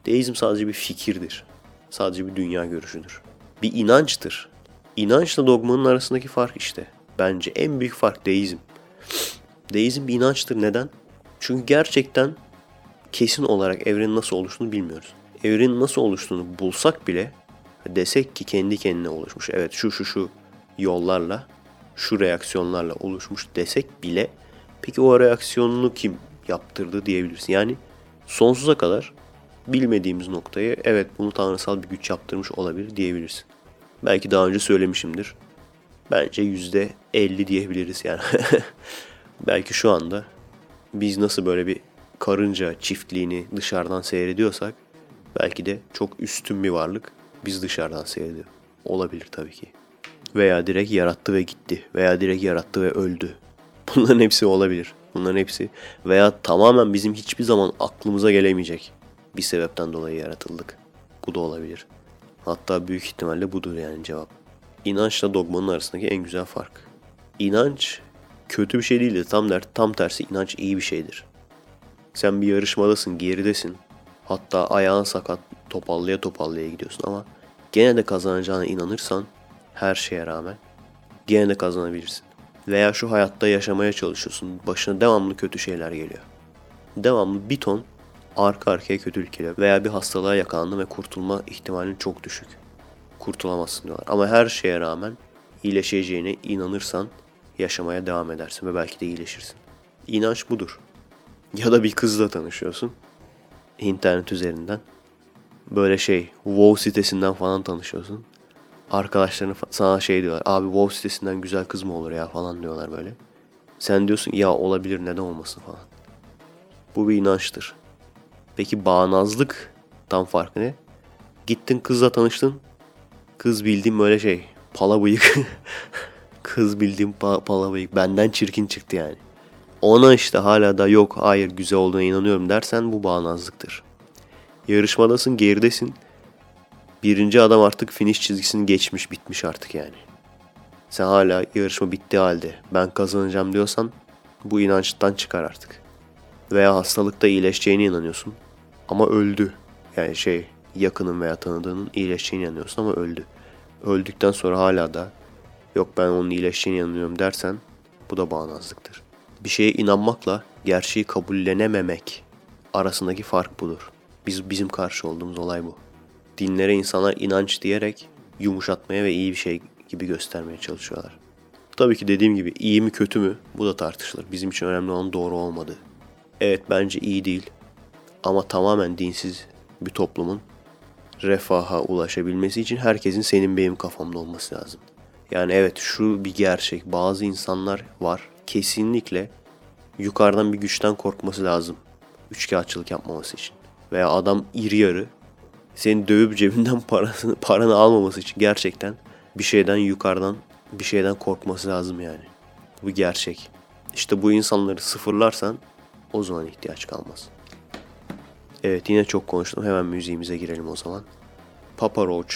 Deizm sadece bir fikirdir. Sadece bir dünya görüşüdür. Bir inançtır. İnançla dogmanın arasındaki fark işte. Bence en büyük fark deizm. Deizm bir inançtır. Neden? Çünkü gerçekten kesin olarak evrenin nasıl oluştuğunu bilmiyoruz. Evrenin nasıl oluştuğunu bulsak bile desek ki kendi kendine oluşmuş. Evet şu şu şu yollarla, şu reaksiyonlarla oluşmuş desek bile peki o reaksiyonunu kim yaptırdı diyebilirsin. Yani sonsuza kadar bilmediğimiz noktayı evet bunu tanrısal bir güç yaptırmış olabilir diyebilirsin. Belki daha önce söylemişimdir. Bence yüzde elli diyebiliriz yani. Belki şu anda biz nasıl böyle bir karınca çiftliğini dışarıdan seyrediyorsak belki de çok üstün bir varlık biz dışarıdan seyrediyor. Olabilir tabii ki. Veya direkt yarattı ve gitti. Veya direkt yarattı ve öldü. Bunların hepsi olabilir. Bunların hepsi veya tamamen bizim hiçbir zaman aklımıza gelemeyecek bir sebepten dolayı yaratıldık. Bu da olabilir. Hatta büyük ihtimalle budur yani cevap. İnançla dogmanın arasındaki en güzel fark. İnanç kötü bir şey değildir. Tam, der, tam tersi inanç iyi bir şeydir. Sen bir yarışmadasın, geridesin. Hatta ayağın sakat, topallaya topallaya gidiyorsun ama gene de kazanacağına inanırsan her şeye rağmen gene de kazanabilirsin. Veya şu hayatta yaşamaya çalışıyorsun. Başına devamlı kötü şeyler geliyor. devamlı bir ton arka arkaya kötülük geliyor. Veya bir hastalığa yakalandın ve kurtulma ihtimalin çok düşük. Kurtulamazsın diyorlar. Ama her şeye rağmen iyileşeceğine inanırsan yaşamaya devam edersin ve belki de iyileşirsin. İnanç budur. Ya da bir kızla tanışıyorsun. internet üzerinden. Böyle şey WoW sitesinden falan tanışıyorsun. Arkadaşların sana şey diyorlar. Abi WoW sitesinden güzel kız mı olur ya falan diyorlar böyle. Sen diyorsun ya olabilir neden olmasın falan. Bu bir inançtır. Peki bağnazlık tam farkı ne? Gittin kızla tanıştın. Kız bildiğin böyle şey pala bıyık. kız bildiğim pa- pala bıyık. Benden çirkin çıktı yani. Ona işte hala da yok hayır güzel olduğuna inanıyorum dersen bu bağnazlıktır. Yarışmadasın geridesin. Birinci adam artık finish çizgisini geçmiş bitmiş artık yani. Sen hala yarışma bittiği halde ben kazanacağım diyorsan bu inançtan çıkar artık. Veya hastalıkta iyileşeceğine inanıyorsun ama öldü. Yani şey yakının veya tanıdığının iyileşeceğine inanıyorsun ama öldü. Öldükten sonra hala da yok ben onun iyileşeceğine inanıyorum dersen bu da bağnazlıktır. Bir şeye inanmakla gerçeği kabullenememek arasındaki fark budur. Biz bizim karşı olduğumuz olay bu. Dinlere insanlar inanç diyerek yumuşatmaya ve iyi bir şey gibi göstermeye çalışıyorlar. Tabii ki dediğim gibi iyi mi kötü mü bu da tartışılır. Bizim için önemli olan doğru olmadığı. Evet bence iyi değil ama tamamen dinsiz bir toplumun refaha ulaşabilmesi için herkesin senin benim kafamda olması lazım. Yani evet şu bir gerçek. Bazı insanlar var kesinlikle yukarıdan bir güçten korkması lazım. Üçkağıtçılık yapmaması için. Veya adam iri yarı seni dövüp cebinden parasını, paranı almaması için gerçekten bir şeyden yukarıdan bir şeyden korkması lazım yani. Bu gerçek. İşte bu insanları sıfırlarsan o zaman ihtiyaç kalmaz. Evet yine çok konuştum. Hemen müziğimize girelim o zaman. Papa Roach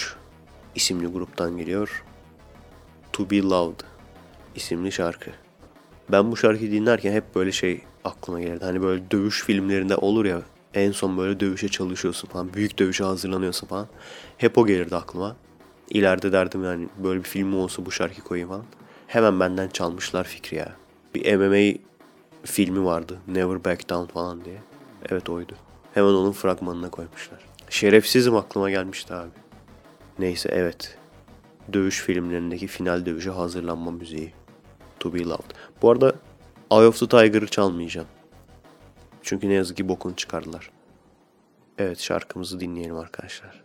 isimli gruptan geliyor. To Be Loved isimli şarkı. Ben bu şarkıyı dinlerken hep böyle şey aklıma gelirdi. Hani böyle dövüş filmlerinde olur ya en son böyle dövüşe çalışıyorsun falan. Büyük dövüşe hazırlanıyorsun falan. Hep o gelirdi aklıma. İleride derdim yani böyle bir film olsa bu şarkı koyayım falan. Hemen benden çalmışlar fikri ya. Bir MMA filmi vardı. Never Back Down falan diye. Evet oydu. Hemen onun fragmanına koymuşlar. Şerefsizim aklıma gelmişti abi. Neyse evet. Dövüş filmlerindeki final dövüşe hazırlanma müziği. To Be Loved. Bu arada Eye of the Tiger'ı çalmayacağım. Çünkü ne yazık ki bokunu çıkardılar. Evet şarkımızı dinleyelim arkadaşlar.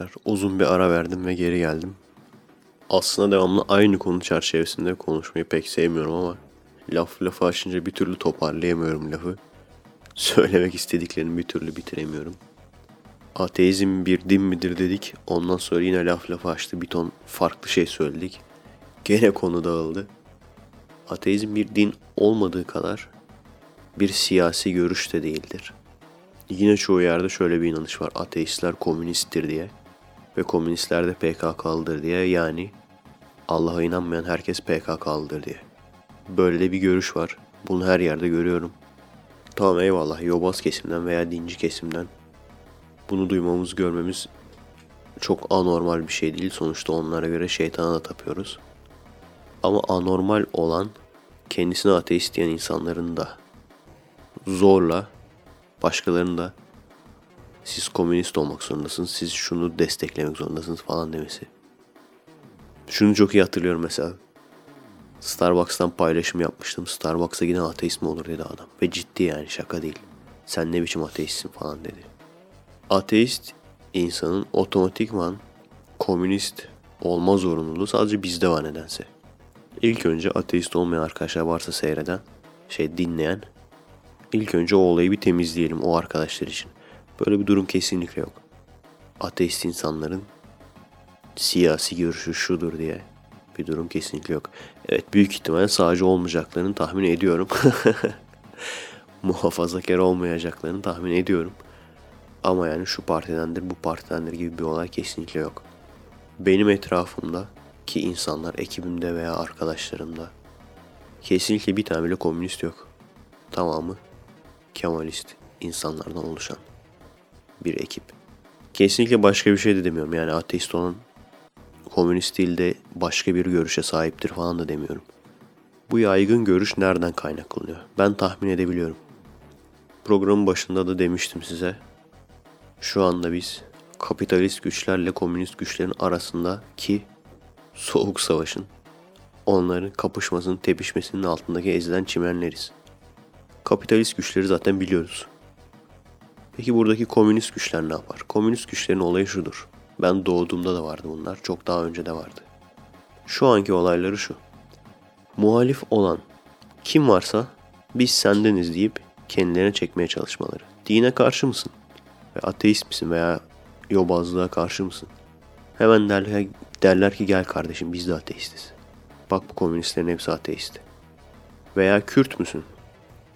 Arkadaşlar. Uzun bir ara verdim ve geri geldim. Aslında devamlı aynı konu çerçevesinde konuşmayı pek sevmiyorum ama laf lafı açınca bir türlü toparlayamıyorum lafı. Söylemek istediklerimi bir türlü bitiremiyorum. Ateizm bir din midir dedik. Ondan sonra yine laf lafı açtı. Bir ton farklı şey söyledik. Gene konu dağıldı. Ateizm bir din olmadığı kadar bir siyasi görüş de değildir. Yine çoğu yerde şöyle bir inanış var. Ateistler komünisttir diye. Ve komünistler de PKK'lıdır diye. Yani Allah'a inanmayan herkes PKK'lıdır diye. Böyle de bir görüş var. Bunu her yerde görüyorum. Tamam eyvallah yobaz kesimden veya dinci kesimden bunu duymamız görmemiz çok anormal bir şey değil. Sonuçta onlara göre şeytana da tapıyoruz. Ama anormal olan kendisine ateist diyen insanların da zorla başkalarının da siz komünist olmak zorundasınız, siz şunu desteklemek zorundasınız falan demesi. Şunu çok iyi hatırlıyorum mesela. Starbucks'tan paylaşım yapmıştım. Starbucks'a giden ateist mi olur dedi adam. Ve ciddi yani şaka değil. Sen ne biçim ateistsin falan dedi. Ateist insanın otomatikman komünist olma zorunluluğu sadece bizde var nedense. İlk önce ateist olmayan arkadaşlar varsa seyreden, şey dinleyen, ilk önce o olayı bir temizleyelim o arkadaşlar için. Böyle bir durum kesinlikle yok. Ateist insanların siyasi görüşü şudur diye bir durum kesinlikle yok. Evet büyük ihtimalle sağcı olmayacaklarını tahmin ediyorum. Muhafazakar olmayacaklarını tahmin ediyorum. Ama yani şu partidendir bu partidendir gibi bir olay kesinlikle yok. Benim etrafımda ki insanlar ekibimde veya arkadaşlarımda kesinlikle bir tane bile komünist yok. Tamamı Kemalist insanlardan oluşan bir ekip. Kesinlikle başka bir şey de demiyorum. Yani ateist olan komünist değil de başka bir görüşe sahiptir falan da demiyorum. Bu yaygın görüş nereden kaynaklanıyor? Ben tahmin edebiliyorum. Programın başında da demiştim size. Şu anda biz kapitalist güçlerle komünist güçlerin arasındaki soğuk savaşın, onların kapışmasının, tepişmesinin altındaki ezilen çimenleriz. Kapitalist güçleri zaten biliyoruz. Peki buradaki komünist güçler ne yapar? Komünist güçlerin olayı şudur. Ben doğduğumda da vardı bunlar. Çok daha önce de vardı. Şu anki olayları şu. Muhalif olan kim varsa biz sendeniz deyip kendilerine çekmeye çalışmaları. Dine karşı mısın? Ve ateist misin veya yobazlığa karşı mısın? Hemen derler, derler ki gel kardeşim biz de ateistiz. Bak bu komünistlerin hepsi ateist. Veya Kürt müsün?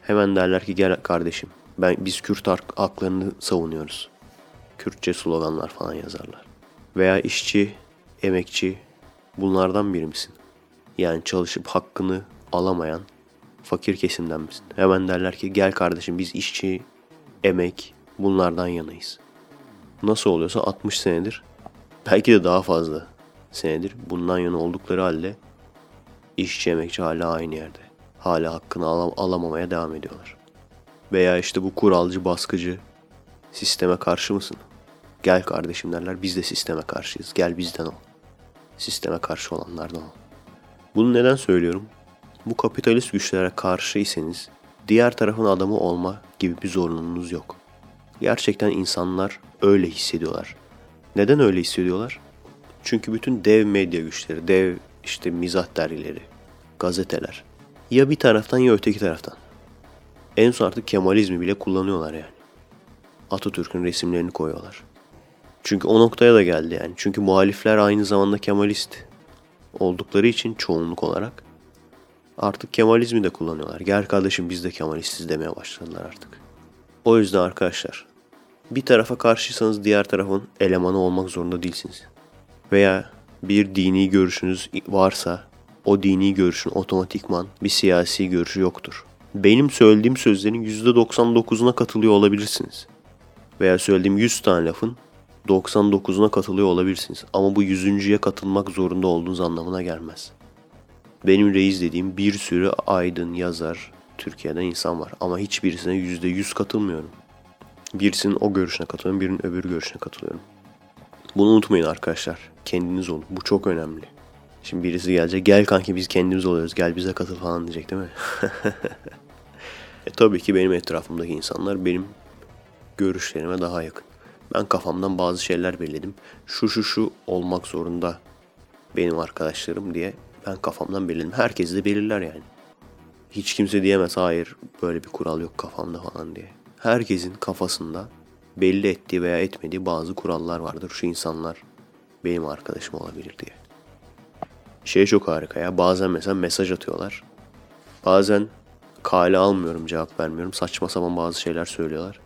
Hemen derler ki gel kardeşim ben biz Kürt haklarını savunuyoruz. Kürtçe sloganlar falan yazarlar. Veya işçi, emekçi bunlardan biri misin? Yani çalışıp hakkını alamayan fakir kesimden misin? Hemen derler ki gel kardeşim biz işçi, emek bunlardan yanayız. Nasıl oluyorsa 60 senedir belki de daha fazla senedir bundan yana oldukları halde işçi emekçi hala aynı yerde. Hala hakkını alam alamamaya devam ediyorlar. Veya işte bu kuralcı baskıcı sisteme karşı mısın? Gel kardeşim derler biz de sisteme karşıyız. Gel bizden ol. Sisteme karşı olanlardan ol. Bunu neden söylüyorum? Bu kapitalist güçlere karşıysanız diğer tarafın adamı olma gibi bir zorunluluğunuz yok. Gerçekten insanlar öyle hissediyorlar. Neden öyle hissediyorlar? Çünkü bütün dev medya güçleri, dev işte mizah dergileri, gazeteler ya bir taraftan ya öteki taraftan. En son artık Kemalizmi bile kullanıyorlar yani. Atatürk'ün resimlerini koyuyorlar. Çünkü o noktaya da geldi yani. Çünkü muhalifler aynı zamanda Kemalist oldukları için çoğunluk olarak artık Kemalizmi de kullanıyorlar. Gel kardeşim biz de Kemalistiz demeye başladılar artık. O yüzden arkadaşlar bir tarafa karşıysanız diğer tarafın elemanı olmak zorunda değilsiniz. Veya bir dini görüşünüz varsa o dini görüşün otomatikman bir siyasi görüşü yoktur. Benim söylediğim sözlerin %99'una katılıyor olabilirsiniz. Veya söylediğim 100 tane lafın 99'una katılıyor olabilirsiniz. Ama bu 100.ye katılmak zorunda olduğunuz anlamına gelmez. Benim reis dediğim bir sürü aydın, yazar, Türkiye'den insan var. Ama hiçbirisine %100 katılmıyorum. Birisinin o görüşüne katılıyorum, birinin öbür görüşüne katılıyorum. Bunu unutmayın arkadaşlar. Kendiniz olun. Bu çok önemli. Şimdi birisi gelecek. Gel kanki biz kendimiz oluyoruz. Gel bize katıl falan diyecek değil mi? e, tabii ki benim etrafımdaki insanlar benim görüşlerime daha yakın. Ben kafamdan bazı şeyler belirledim. Şu şu şu olmak zorunda benim arkadaşlarım diye ben kafamdan belirledim. Herkes de belirler yani. Hiç kimse diyemez hayır böyle bir kural yok kafamda falan diye. Herkesin kafasında belli ettiği veya etmediği bazı kurallar vardır. Şu insanlar benim arkadaşım olabilir diye. Şey çok harika ya. Bazen mesela mesaj atıyorlar. Bazen kale almıyorum cevap vermiyorum. Saçma sapan bazı şeyler söylüyorlar.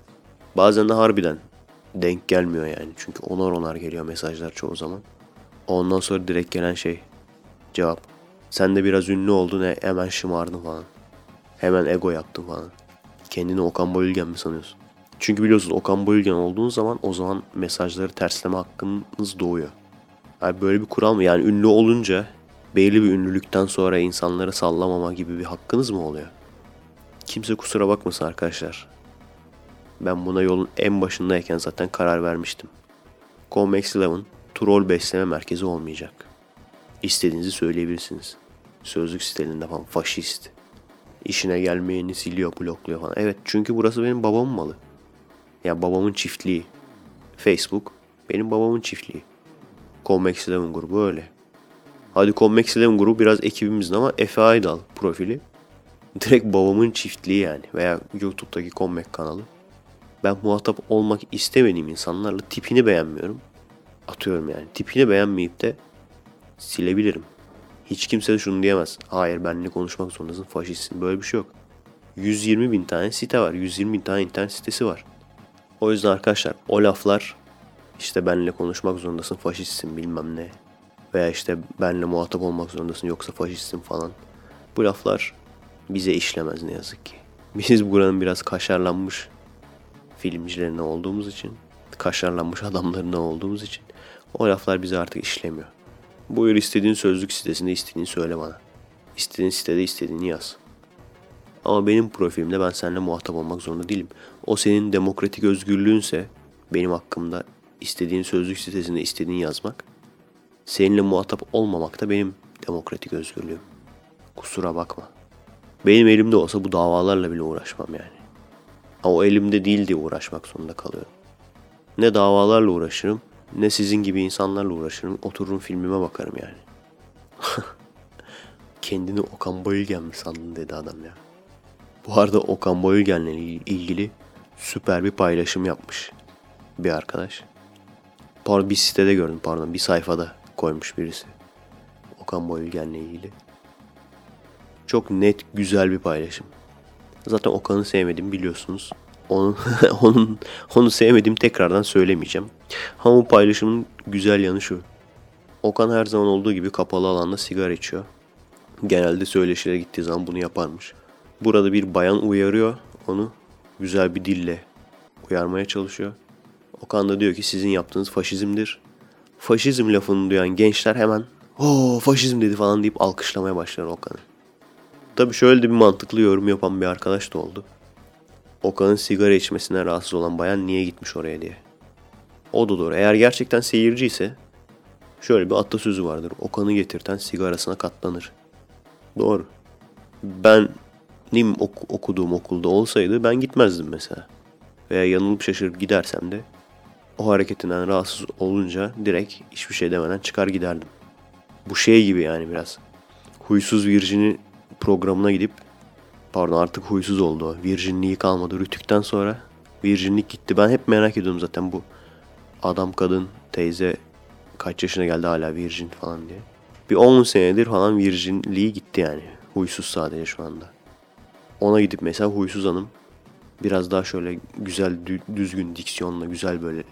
Bazen de harbiden denk gelmiyor yani. Çünkü onar onar geliyor mesajlar çoğu zaman. Ondan sonra direkt gelen şey cevap. Sen de biraz ünlü oldun he- hemen şımardın falan. Hemen ego yaptın falan. Kendini Okan Bayülgen mi sanıyorsun? Çünkü biliyorsunuz Okan Bayülgen olduğunuz zaman o zaman mesajları tersleme hakkınız doğuyor. Abi böyle bir kural mı? Yani ünlü olunca belli bir ünlülükten sonra insanları sallamama gibi bir hakkınız mı oluyor? Kimse kusura bakmasın arkadaşlar. Ben buna yolun en başındayken zaten karar vermiştim. Comex Eleven troll besleme merkezi olmayacak. İstediğinizi söyleyebilirsiniz. Sözlük sitelerinde falan faşist. İşine gelmeyeni siliyor, blokluyor falan. Evet çünkü burası benim babamın malı. Ya babamın çiftliği. Facebook benim babamın çiftliği. Comex Eleven grubu öyle. Hadi Comex Eleven grubu biraz ekibimizin ama Efe Aydal profili. Direkt babamın çiftliği yani. Veya YouTube'daki Comex kanalı. Ben muhatap olmak istemediğim insanlarla tipini beğenmiyorum. Atıyorum yani. Tipini beğenmeyip de silebilirim. Hiç kimse de şunu diyemez. Hayır benimle konuşmak zorundasın faşistsin. Böyle bir şey yok. 120 bin tane site var. 120 bin tane internet sitesi var. O yüzden arkadaşlar o laflar işte benimle konuşmak zorundasın faşistsin bilmem ne. Veya işte benimle muhatap olmak zorundasın yoksa faşistsin falan. Bu laflar bize işlemez ne yazık ki. Biz buranın biraz kaşarlanmış filmcilerine olduğumuz için, kaşarlanmış adamlarına olduğumuz için o laflar bize artık işlemiyor. Buyur istediğin sözlük sitesinde istediğini söyle bana. İstediğin sitede istediğini yaz. Ama benim profilimde ben seninle muhatap olmak zorunda değilim. O senin demokratik özgürlüğünse benim hakkımda istediğin sözlük sitesinde istediğini yazmak. Seninle muhatap olmamak da benim demokratik özgürlüğüm. Kusura bakma. Benim elimde olsa bu davalarla bile uğraşmam yani. Ama o elimde değil diye uğraşmak zorunda kalıyorum. Ne davalarla uğraşırım ne sizin gibi insanlarla uğraşırım. Otururum filmime bakarım yani. Kendini Okan Bayülgen mi sandın dedi adam ya. Bu arada Okan Bayülgen'le ilgili süper bir paylaşım yapmış bir arkadaş. Pardon bir sitede gördüm pardon bir sayfada koymuş birisi. Okan Bayülgen'le ilgili. Çok net güzel bir paylaşım. Zaten Okan'ı sevmedim biliyorsunuz. Onun, onun, onu sevmedim tekrardan söylemeyeceğim. Ama bu paylaşımın güzel yanı şu. Okan her zaman olduğu gibi kapalı alanda sigara içiyor. Genelde söyleşilere gittiği zaman bunu yaparmış. Burada bir bayan uyarıyor onu. Güzel bir dille uyarmaya çalışıyor. Okan da diyor ki sizin yaptığınız faşizmdir. Faşizm lafını duyan gençler hemen o faşizm dedi falan deyip alkışlamaya başlar Okan'ı. Tabii şöyle de bir mantıklı yorum yapan bir arkadaş da oldu. Okan'ın sigara içmesine rahatsız olan bayan niye gitmiş oraya diye. O da doğru. Eğer gerçekten seyirci ise şöyle bir atasözü vardır. Okan'ı getirten sigarasına katlanır. Doğru. Ben benim ok- okuduğum okulda olsaydı ben gitmezdim mesela. Veya yanılıp şaşırıp gidersem de o hareketinden rahatsız olunca direkt hiçbir şey demeden çıkar giderdim. Bu şey gibi yani biraz. Huysuz Virgin'i programına gidip pardon artık huysuz oldu. Virginliği kalmadı rütükten sonra. Virginlik gitti. Ben hep merak ediyorum zaten bu adam kadın teyze kaç yaşına geldi hala virgin falan diye. Bir 10 senedir falan virginliği gitti yani. Huysuz sadece şu anda. Ona gidip mesela huysuz hanım biraz daha şöyle güzel dü- düzgün diksiyonla güzel böyle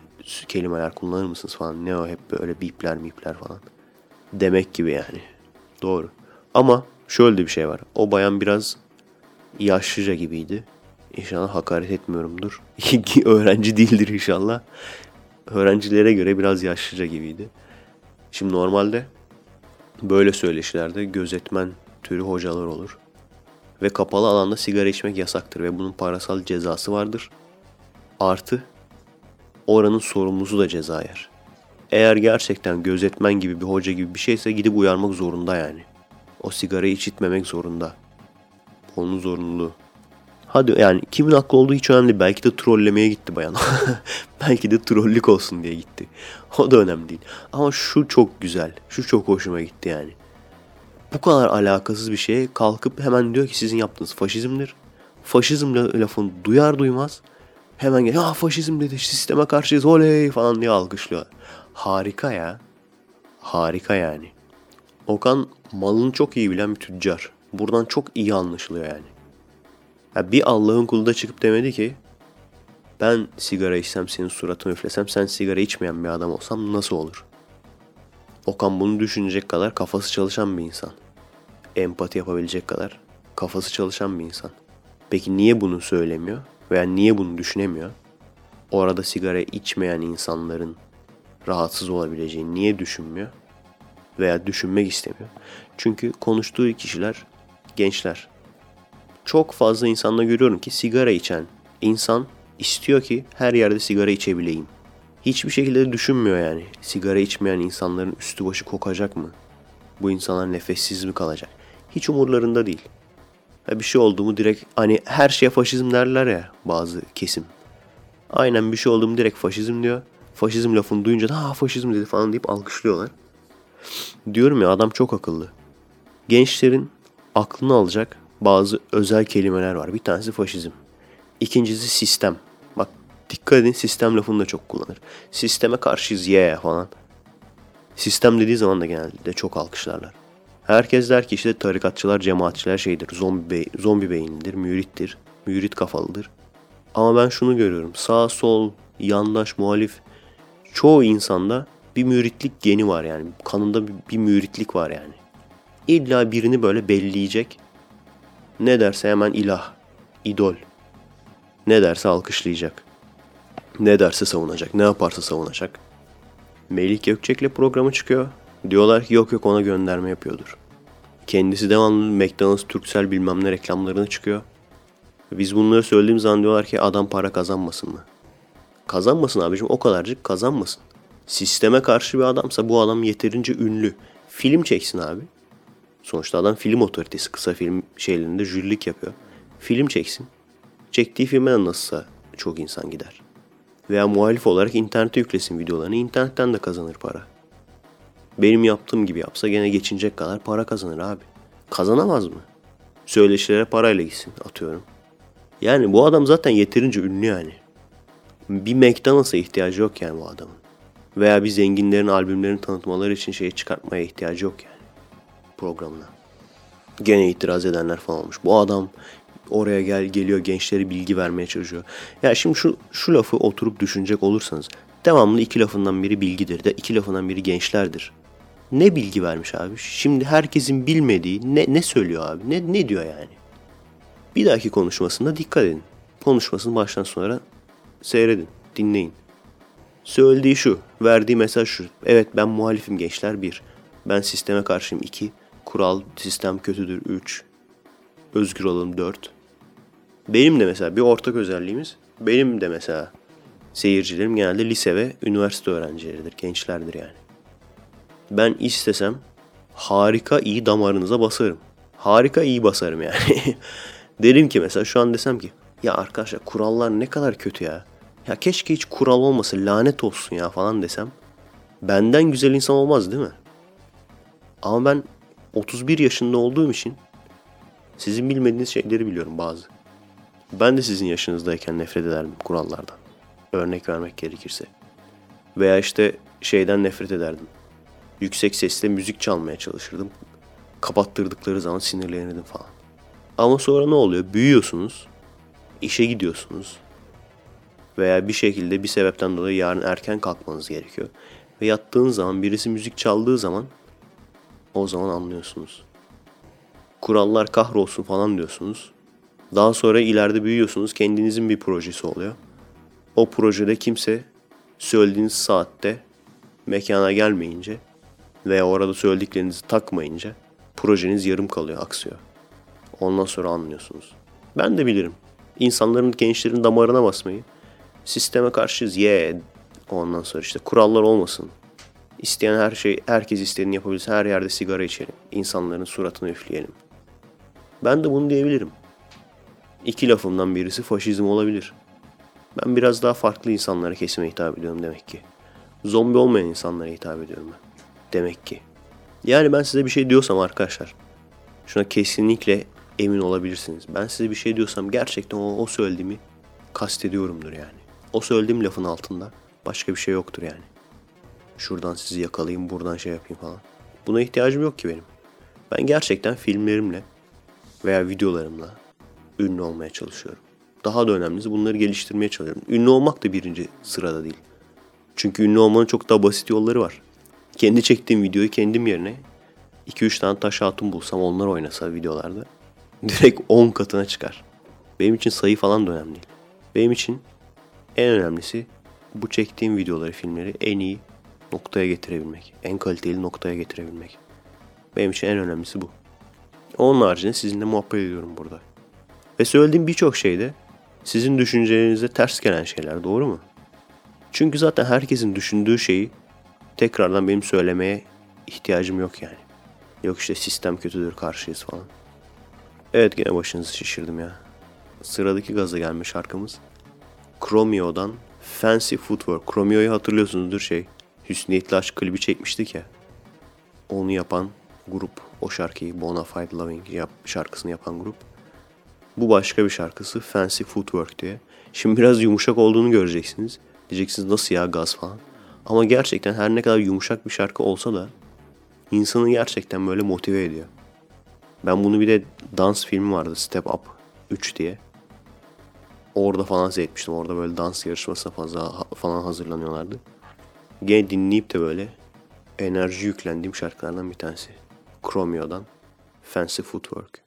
kelimeler kullanır mısınız falan. Ne o hep böyle bipler mipler falan. Demek gibi yani. Doğru. Ama şöyle bir şey var. O bayan biraz yaşlıca gibiydi. İnşallah hakaret etmiyorumdur. Öğrenci değildir inşallah. Öğrencilere göre biraz yaşlıca gibiydi. Şimdi normalde böyle söyleşilerde gözetmen türü hocalar olur. Ve kapalı alanda sigara içmek yasaktır ve bunun parasal cezası vardır. Artı oranın sorumlusu da ceza yer. Eğer gerçekten gözetmen gibi bir hoca gibi bir şeyse gidip uyarmak zorunda yani. O sigarayı içitmemek zorunda. Onun zorunluluğu. Hadi yani kimin haklı olduğu hiç önemli. Belki de trollemeye gitti bayan. Belki de trollük olsun diye gitti. O da önemli değil. Ama şu çok güzel. Şu çok hoşuma gitti yani. Bu kadar alakasız bir şeye kalkıp hemen diyor ki sizin yaptığınız faşizmdir. Faşizm la- lafını duyar duymaz hemen gel. Ya faşizm dedi sisteme karşıyız oley falan diye alkışlıyor. Harika ya. Harika yani. Okan malını çok iyi bilen bir tüccar. Buradan çok iyi anlaşılıyor yani. Ya bir Allah'ın kulu da çıkıp demedi ki ben sigara içsem senin suratını üflesem sen sigara içmeyen bir adam olsam nasıl olur? Okan bunu düşünecek kadar kafası çalışan bir insan. Empati yapabilecek kadar kafası çalışan bir insan. Peki niye bunu söylemiyor veya niye bunu düşünemiyor? Orada sigara içmeyen insanların rahatsız olabileceğini niye düşünmüyor? Veya düşünmek istemiyor. Çünkü konuştuğu kişiler gençler. Çok fazla insanla görüyorum ki sigara içen insan istiyor ki her yerde sigara içebileyim. Hiçbir şekilde de düşünmüyor yani. Sigara içmeyen insanların üstü başı kokacak mı? Bu insanlar nefessiz mi kalacak? Hiç umurlarında değil. Bir şey oldu mu direkt hani her şeye faşizm derler ya bazı kesim. Aynen bir şey oldu mu direkt faşizm diyor. Faşizm lafını duyunca da ha faşizm dedi falan deyip alkışlıyorlar. Diyorum ya adam çok akıllı. Gençlerin aklını alacak bazı özel kelimeler var. Bir tanesi faşizm. İkincisi sistem. Bak dikkat edin sistem lafını da çok kullanır. Sisteme karşıyız ye falan. Sistem dediği zaman da genelde çok alkışlarlar. Herkes der ki işte tarikatçılar, cemaatçiler şeydir, zombi, bey, zombi beyinlidir, mürittir, mürit kafalıdır. Ama ben şunu görüyorum. Sağ, sol, yandaş, muhalif çoğu insanda bir müritlik geni var yani. Kanında bir, bir müritlik var yani. İlla birini böyle belleyecek. Ne derse hemen ilah, idol. Ne derse alkışlayacak. Ne derse savunacak, ne yaparsa savunacak. Melih Gökçek'le programı çıkıyor. Diyorlar ki yok yok ona gönderme yapıyordur. Kendisi devamlı McDonald's, Turkcell bilmem ne reklamlarına çıkıyor. Biz bunları söylediğim zaman diyorlar ki adam para kazanmasın mı? Kazanmasın abicim o kadarcık kazanmasın. Sisteme karşı bir adamsa bu adam yeterince ünlü. Film çeksin abi. Sonuçta adam film otoritesi kısa film şeylerinde jürilik yapıyor. Film çeksin. Çektiği filme nasılsa çok insan gider. Veya muhalif olarak internete yüklesin videolarını. internetten de kazanır para. Benim yaptığım gibi yapsa gene geçinecek kadar para kazanır abi. Kazanamaz mı? Söyleşilere parayla gitsin atıyorum. Yani bu adam zaten yeterince ünlü yani. Bir McDonald's'a ihtiyacı yok yani bu adamın. Veya bir zenginlerin albümlerini tanıtmaları için şey çıkartmaya ihtiyacı yok yani. Programına. Gene itiraz edenler falan olmuş. Bu adam oraya gel geliyor gençlere bilgi vermeye çalışıyor. Ya şimdi şu şu lafı oturup düşünecek olursanız devamlı iki lafından biri bilgidir de iki lafından biri gençlerdir. Ne bilgi vermiş abi? Şimdi herkesin bilmediği ne ne söylüyor abi? Ne ne diyor yani? Bir dahaki konuşmasında dikkat edin. Konuşmasını baştan sonra seyredin, dinleyin. Söylediği şu, verdiği mesaj şu. Evet ben muhalifim gençler bir. Ben sisteme karşıyım iki. Kural, sistem kötüdür üç. Özgür olalım dört. Benim de mesela bir ortak özelliğimiz. Benim de mesela seyircilerim genelde lise ve üniversite öğrencileridir, gençlerdir yani. Ben istesem harika iyi damarınıza basarım. Harika iyi basarım yani. Derim ki mesela şu an desem ki ya arkadaşlar kurallar ne kadar kötü ya. Ya keşke hiç kural olmasın lanet olsun ya falan desem. Benden güzel insan olmaz değil mi? Ama ben 31 yaşında olduğum için sizin bilmediğiniz şeyleri biliyorum bazı. Ben de sizin yaşınızdayken nefret ederdim kurallardan. Örnek vermek gerekirse. Veya işte şeyden nefret ederdim. Yüksek sesle müzik çalmaya çalışırdım. Kapattırdıkları zaman sinirlenirdim falan. Ama sonra ne oluyor? Büyüyorsunuz. işe gidiyorsunuz. Veya bir şekilde bir sebepten dolayı yarın erken kalkmanız gerekiyor. Ve yattığınız zaman birisi müzik çaldığı zaman o zaman anlıyorsunuz. Kurallar kahrolsun falan diyorsunuz. Daha sonra ileride büyüyorsunuz. Kendinizin bir projesi oluyor. O projede kimse söylediğiniz saatte mekana gelmeyince veya orada söylediklerinizi takmayınca projeniz yarım kalıyor, aksıyor. Ondan sonra anlıyorsunuz. Ben de bilirim. İnsanların, gençlerin damarına basmayı. Sisteme karşıyız. Ye. Yeah. Ondan sonra işte kurallar olmasın. İsteyen her şey, herkes istediğini yapabilsin. Her yerde sigara içelim. İnsanların suratını üfleyelim. Ben de bunu diyebilirim. İki lafımdan birisi faşizm olabilir. Ben biraz daha farklı insanlara kesime hitap ediyorum demek ki. Zombi olmayan insanlara hitap ediyorum ben. Demek ki. Yani ben size bir şey diyorsam arkadaşlar. Şuna kesinlikle emin olabilirsiniz. Ben size bir şey diyorsam gerçekten o, o söylediğimi kastediyorumdur yani. O söylediğim lafın altında başka bir şey yoktur yani. Şuradan sizi yakalayayım, buradan şey yapayım falan. Buna ihtiyacım yok ki benim. Ben gerçekten filmlerimle veya videolarımla ünlü olmaya çalışıyorum. Daha da önemlisi bunları geliştirmeye çalışıyorum. Ünlü olmak da birinci sırada değil. Çünkü ünlü olmanın çok daha basit yolları var. Kendi çektiğim videoyu kendim yerine 2-3 tane taş hatun bulsam onlar oynasa videolarda direkt 10 katına çıkar. Benim için sayı falan da önemli değil. Benim için en önemlisi bu çektiğim videoları, filmleri en iyi noktaya getirebilmek. En kaliteli noktaya getirebilmek. Benim için en önemlisi bu. Onun haricinde sizinle muhabbet ediyorum burada. Ve söylediğim birçok şeyde sizin düşüncelerinize ters gelen şeyler doğru mu? Çünkü zaten herkesin düşündüğü şeyi tekrardan benim söylemeye ihtiyacım yok yani. Yok işte sistem kötüdür karşıyız falan. Evet gene başınızı şişirdim ya. Sıradaki gaza gelme şarkımız Chromeo'dan Fancy Footwork. Chromeo'yu hatırlıyorsunuzdur şey. Hüsniyetli Aşk klibi çekmiştik ya. Onu yapan grup. O şarkıyı Bonafide Loving yap, şarkısını yapan grup. Bu başka bir şarkısı Fancy Footwork diye. Şimdi biraz yumuşak olduğunu göreceksiniz. Diyeceksiniz nasıl ya gaz falan. Ama gerçekten her ne kadar yumuşak bir şarkı olsa da insanı gerçekten böyle motive ediyor. Ben bunu bir de dans filmi vardı Step Up 3 diye. Orada falan seyretmiştim. Orada böyle dans yarışmasına fazla falan hazırlanıyorlardı. Gene dinleyip de böyle enerji yüklendiğim şarkılardan bir tanesi. Chromeo'dan Fancy Footwork.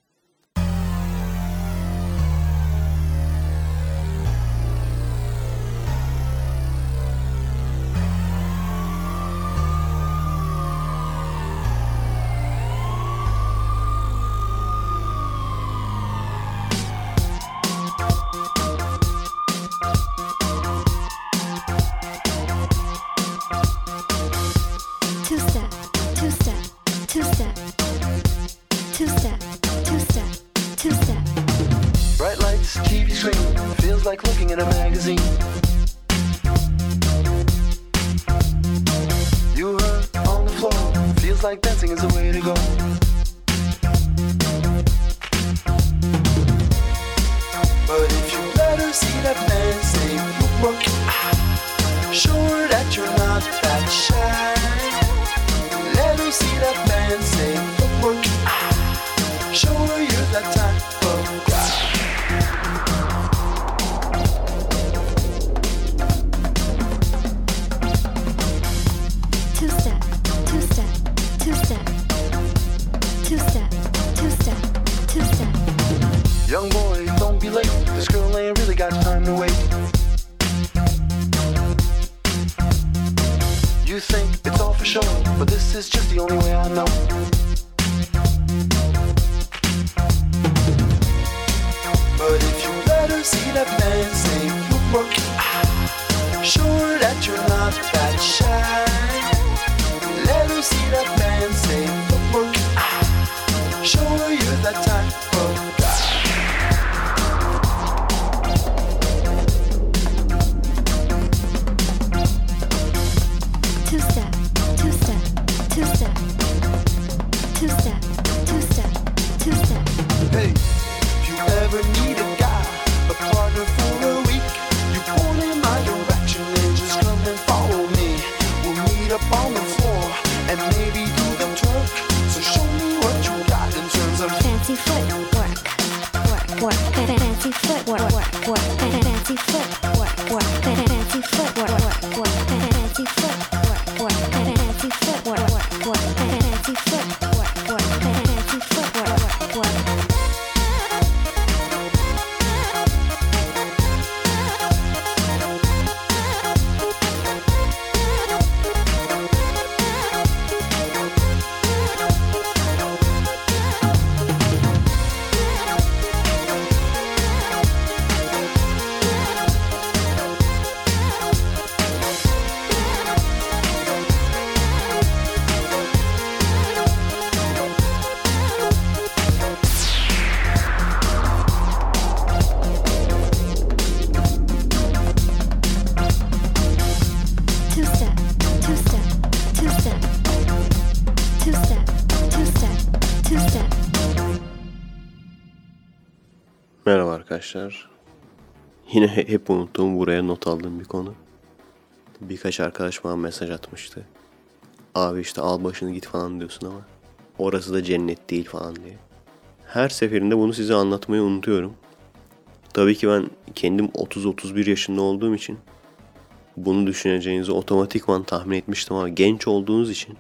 Arkadaşlar. Yine he- hep unuttuğum buraya not aldığım bir konu. Birkaç arkadaş bana mesaj atmıştı. Abi işte al başını git falan diyorsun ama orası da cennet değil falan diye. Her seferinde bunu size anlatmayı unutuyorum. Tabii ki ben kendim 30-31 yaşında olduğum için bunu düşüneceğinizi otomatikman tahmin etmiştim ama genç olduğunuz için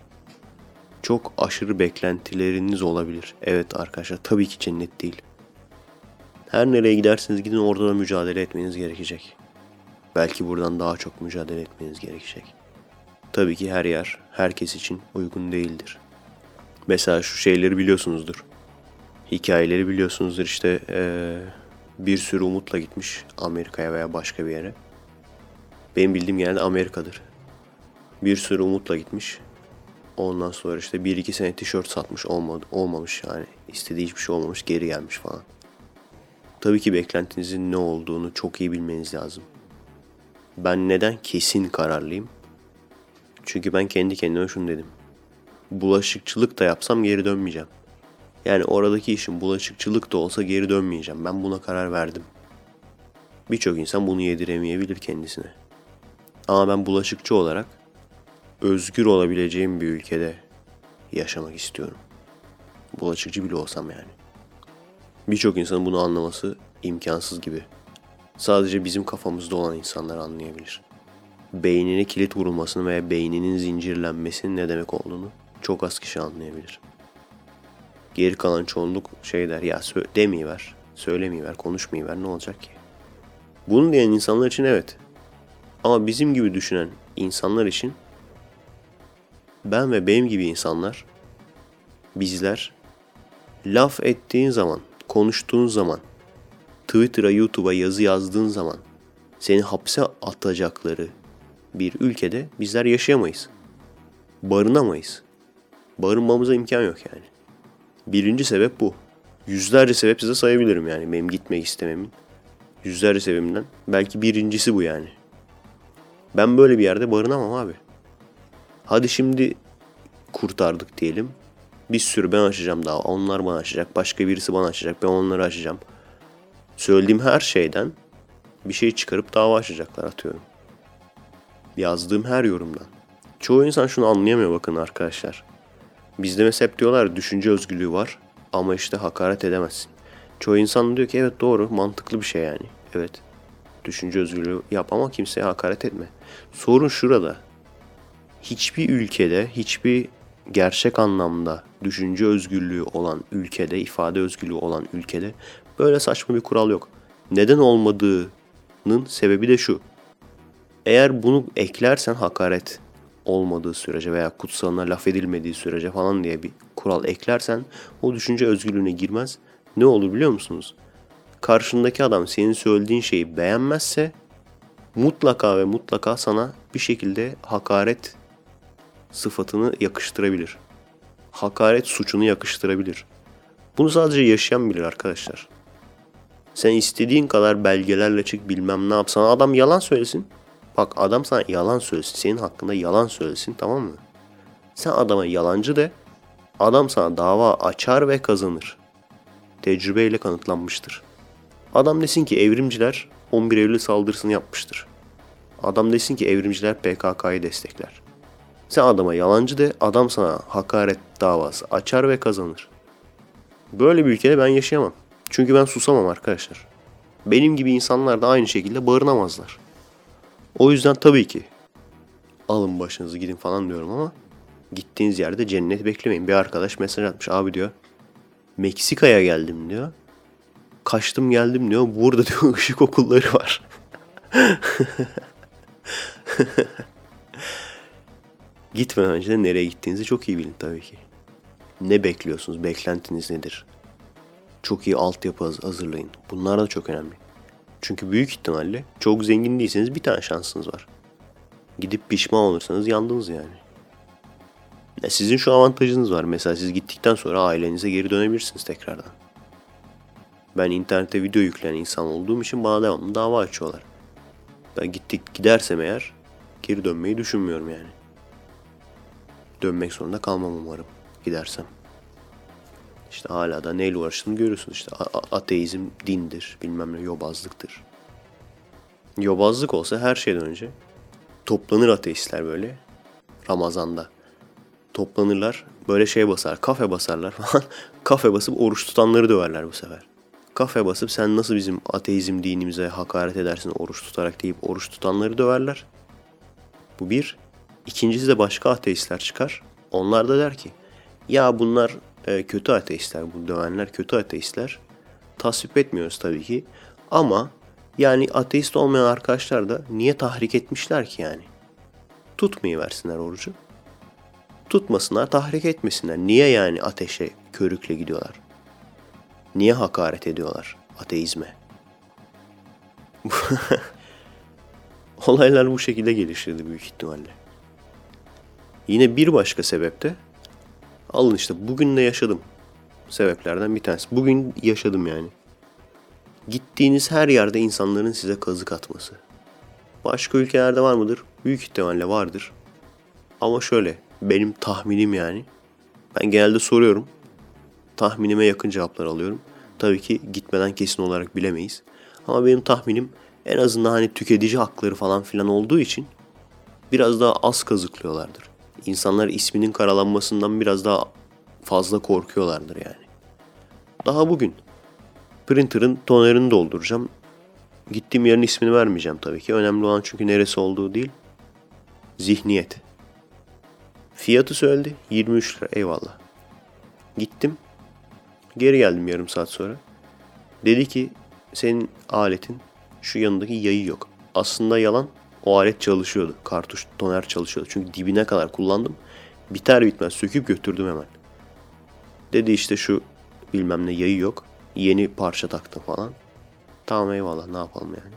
çok aşırı beklentileriniz olabilir. Evet arkadaşlar tabii ki cennet değil. Her nereye giderseniz gidin orada da mücadele etmeniz gerekecek. Belki buradan daha çok mücadele etmeniz gerekecek. Tabii ki her yer herkes için uygun değildir. Mesela şu şeyleri biliyorsunuzdur. Hikayeleri biliyorsunuzdur işte eee, bir sürü umutla gitmiş Amerika'ya veya başka bir yere. Benim bildiğim genelde Amerika'dır. Bir sürü umutla gitmiş. Ondan sonra işte bir iki sene tişört satmış olmadı, olmamış yani. istediği hiçbir şey olmamış geri gelmiş falan. Tabii ki beklentinizin ne olduğunu çok iyi bilmeniz lazım. Ben neden kesin kararlıyım? Çünkü ben kendi kendime şunu dedim. Bulaşıkçılık da yapsam geri dönmeyeceğim. Yani oradaki işim bulaşıkçılık da olsa geri dönmeyeceğim. Ben buna karar verdim. Birçok insan bunu yediremeyebilir kendisine. Ama ben bulaşıkçı olarak özgür olabileceğim bir ülkede yaşamak istiyorum. Bulaşıkçı bile olsam yani. Birçok insanın bunu anlaması imkansız gibi. Sadece bizim kafamızda olan insanlar anlayabilir. Beynine kilit vurulmasını veya beyninin zincirlenmesinin ne demek olduğunu çok az kişi anlayabilir. Geri kalan çoğunluk şey der ya sö- demeyiver, söylemeyiver, konuşmayıver ne olacak ki? Bunu diyen insanlar için evet. Ama bizim gibi düşünen insanlar için ben ve benim gibi insanlar bizler laf ettiğin zaman, konuştuğun zaman, Twitter'a, YouTube'a yazı yazdığın zaman seni hapse atacakları bir ülkede bizler yaşayamayız. Barınamayız. Barınmamıza imkan yok yani. Birinci sebep bu. Yüzlerce sebep size sayabilirim yani benim gitmek istememin. Yüzlerce sebebimden. Belki birincisi bu yani. Ben böyle bir yerde barınamam abi. Hadi şimdi kurtardık diyelim. Bir sürü ben açacağım daha. Onlar bana açacak. Başka birisi bana açacak. Ben onları açacağım. Söylediğim her şeyden bir şey çıkarıp dava açacaklar atıyorum. Yazdığım her yorumdan. Çoğu insan şunu anlayamıyor bakın arkadaşlar. Bizde mesela hep diyorlar düşünce özgürlüğü var ama işte hakaret edemezsin. Çoğu insan diyor ki evet doğru mantıklı bir şey yani. Evet düşünce özgürlüğü yap ama kimseye hakaret etme. Sorun şurada. Hiçbir ülkede, hiçbir gerçek anlamda düşünce özgürlüğü olan ülkede, ifade özgürlüğü olan ülkede böyle saçma bir kural yok. Neden olmadığının sebebi de şu. Eğer bunu eklersen hakaret olmadığı sürece veya kutsalına laf edilmediği sürece falan diye bir kural eklersen o düşünce özgürlüğüne girmez. Ne olur biliyor musunuz? Karşındaki adam senin söylediğin şeyi beğenmezse mutlaka ve mutlaka sana bir şekilde hakaret sıfatını yakıştırabilir. Hakaret suçunu yakıştırabilir. Bunu sadece yaşayan bilir arkadaşlar. Sen istediğin kadar belgelerle çık bilmem ne yapsan adam yalan söylesin. Bak adam sana yalan söylesin. Senin hakkında yalan söylesin tamam mı? Sen adama yalancı de adam sana dava açar ve kazanır. Tecrübeyle kanıtlanmıştır. Adam desin ki evrimciler 11 Eylül saldırısını yapmıştır. Adam desin ki evrimciler PKK'yı destekler. Sen adama yalancı de adam sana hakaret davası açar ve kazanır. Böyle bir ülkede ben yaşayamam. Çünkü ben susamam arkadaşlar. Benim gibi insanlar da aynı şekilde barınamazlar. O yüzden tabii ki alın başınızı gidin falan diyorum ama gittiğiniz yerde cennet beklemeyin. Bir arkadaş mesaj atmış abi diyor. Meksika'ya geldim diyor. Kaçtım geldim diyor. Burada diyor ışık okulları var. Gitmeden önce de nereye gittiğinizi çok iyi bilin tabii ki. Ne bekliyorsunuz? Beklentiniz nedir? Çok iyi altyapı haz- hazırlayın. Bunlar da çok önemli. Çünkü büyük ihtimalle çok zengin değilseniz bir tane şansınız var. Gidip pişman olursanız yandınız yani. Ya sizin şu avantajınız var. Mesela siz gittikten sonra ailenize geri dönebilirsiniz tekrardan. Ben internete video yükleyen insan olduğum için bana devamlı dava açıyorlar. Ben gittik gidersem eğer geri dönmeyi düşünmüyorum yani. Dönmek zorunda kalmam umarım gidersem. İşte hala da neyle uğraştığını görüyorsun işte. Ateizm dindir, bilmem ne yobazlıktır. Yobazlık olsa her şeyden önce toplanır ateistler böyle Ramazan'da. Toplanırlar böyle şey basar, kafe basarlar falan. kafe basıp oruç tutanları döverler bu sefer. Kafe basıp sen nasıl bizim ateizm dinimize hakaret edersin oruç tutarak deyip oruç tutanları döverler. Bu bir. İkincisi de başka ateistler çıkar. Onlar da der ki ya bunlar e, kötü ateistler, bu dövenler kötü ateistler. Tasvip etmiyoruz tabii ki. Ama yani ateist olmayan arkadaşlar da niye tahrik etmişler ki yani? Tutmayı versinler orucu. Tutmasınlar, tahrik etmesinler. Niye yani ateşe körükle gidiyorlar? Niye hakaret ediyorlar ateizme? Olaylar bu şekilde gelişirdi büyük ihtimalle. Yine bir başka sebep de alın işte bugün de yaşadım sebeplerden bir tanesi. Bugün yaşadım yani. Gittiğiniz her yerde insanların size kazık atması. Başka ülkelerde var mıdır? Büyük ihtimalle vardır. Ama şöyle benim tahminim yani. Ben genelde soruyorum. Tahminime yakın cevaplar alıyorum. Tabii ki gitmeden kesin olarak bilemeyiz. Ama benim tahminim en azından hani tüketici hakları falan filan olduğu için biraz daha az kazıklıyorlardır. İnsanlar isminin karalanmasından biraz daha fazla korkuyorlardır yani. Daha bugün printer'ın tonerini dolduracağım. Gittiğim yerin ismini vermeyeceğim tabii ki. Önemli olan çünkü neresi olduğu değil. Zihniyet. Fiyatı söyledi. 23 lira. Eyvallah. Gittim. Geri geldim yarım saat sonra. Dedi ki senin aletin şu yanındaki yayı yok. Aslında yalan o alet çalışıyordu. Kartuş toner çalışıyordu. Çünkü dibine kadar kullandım. Biter bitmez söküp götürdüm hemen. Dedi işte şu bilmem ne yayı yok. Yeni parça taktım falan. Tamam eyvallah ne yapalım yani.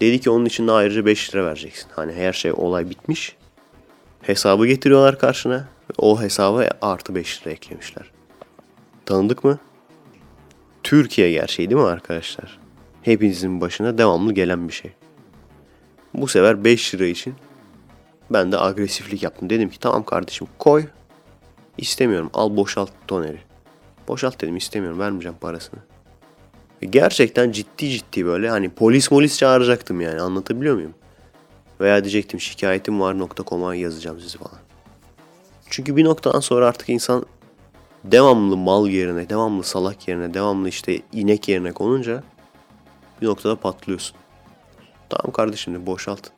Dedi ki onun için de ayrıca 5 lira vereceksin. Hani her şey olay bitmiş. Hesabı getiriyorlar karşına. O hesaba artı 5 lira eklemişler. Tanıdık mı? Türkiye gerçeği değil mi arkadaşlar? Hepinizin başına devamlı gelen bir şey. Bu sefer 5 lira için ben de agresiflik yaptım. Dedim ki tamam kardeşim koy. İstemiyorum al boşalt toneri. Boşalt dedim istemiyorum vermeyeceğim parasını. Ve gerçekten ciddi ciddi böyle hani polis molis çağıracaktım yani anlatabiliyor muyum? Veya diyecektim şikayetim var .com'a yazacağım sizi falan. Çünkü bir noktadan sonra artık insan devamlı mal yerine, devamlı salak yerine, devamlı işte inek yerine konunca bir noktada patlıyorsun. Tamam kardeşim de boşalt.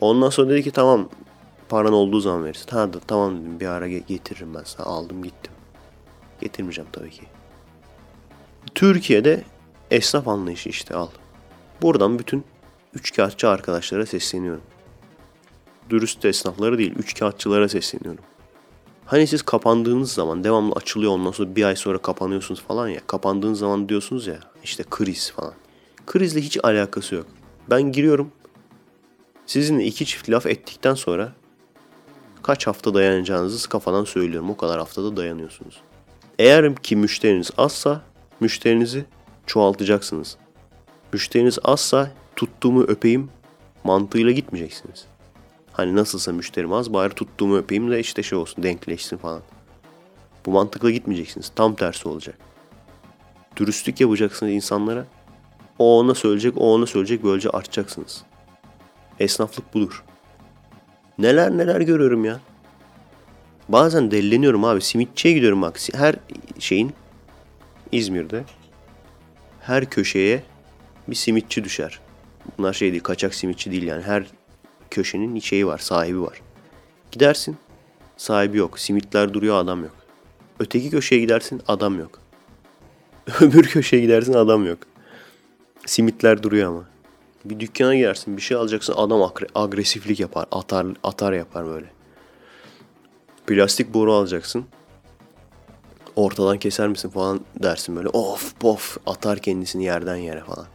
Ondan sonra dedi ki tamam paran olduğu zaman verirsin. Ha da tamam dedim bir ara ge- getiririm ben sana. Aldım gittim. Getirmeyeceğim tabii ki. Türkiye'de esnaf anlayışı işte al. Buradan bütün üç kağıtçı arkadaşlara sesleniyorum. Dürüst esnafları değil, üç kağıtçılara sesleniyorum. Hani siz kapandığınız zaman devamlı açılıyor ondan sonra bir ay sonra kapanıyorsunuz falan ya. Kapandığınız zaman diyorsunuz ya işte kriz falan. Krizle hiç alakası yok. Ben giriyorum. Sizinle iki çift laf ettikten sonra kaç hafta dayanacağınızı kafadan söylüyorum. O kadar haftada dayanıyorsunuz. Eğer ki müşteriniz azsa müşterinizi çoğaltacaksınız. Müşteriniz azsa tuttuğumu öpeyim mantığıyla gitmeyeceksiniz. Hani nasılsa müşterim az bari tuttuğumu öpeyim de işte şey olsun denkleşsin falan. Bu mantıkla gitmeyeceksiniz. Tam tersi olacak. Dürüstlük yapacaksınız insanlara. O ona söyleyecek, o ona söyleyecek böylece artacaksınız. Esnaflık budur. Neler neler görüyorum ya. Bazen delleniyorum abi. Simitçiye gidiyorum bak. Her şeyin İzmir'de her köşeye bir simitçi düşer. Bunlar şey değil, kaçak simitçi değil yani. Her köşenin şeyi var, sahibi var. Gidersin, sahibi yok. Simitler duruyor, adam yok. Öteki köşeye gidersin, adam yok. Öbür köşeye gidersin, adam yok. Simitler duruyor ama. Bir dükkana girersin, bir şey alacaksın, adam agre- agresiflik yapar, atar atar yapar böyle. Plastik boru alacaksın. Ortadan keser misin falan dersin böyle. Of pof atar kendisini yerden yere falan.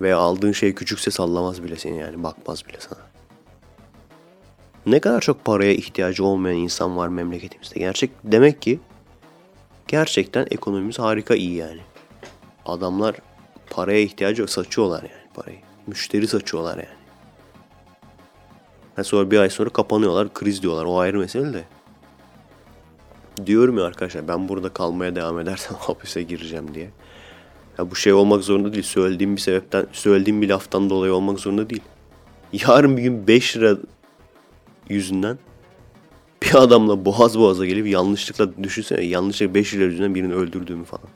Veya aldığın şey küçükse sallamaz bile seni yani bakmaz bile sana. Ne kadar çok paraya ihtiyacı olmayan insan var memleketimizde. Gerçek demek ki gerçekten ekonomimiz harika iyi yani. Adamlar paraya ihtiyacı yok saçıyorlar yani parayı. Müşteri saçıyorlar yani. Ha sonra bir ay sonra kapanıyorlar kriz diyorlar o ayrı mesele de. Diyorum ya arkadaşlar ben burada kalmaya devam edersem hapise gireceğim diye. Ya bu şey olmak zorunda değil. Söylediğim bir sebepten, söylediğim bir laftan dolayı olmak zorunda değil. Yarın bir gün 5 lira yüzünden bir adamla boğaz boğaza gelip yanlışlıkla düşünsene yanlışlıkla 5 lira yüzünden birini öldürdüğümü falan.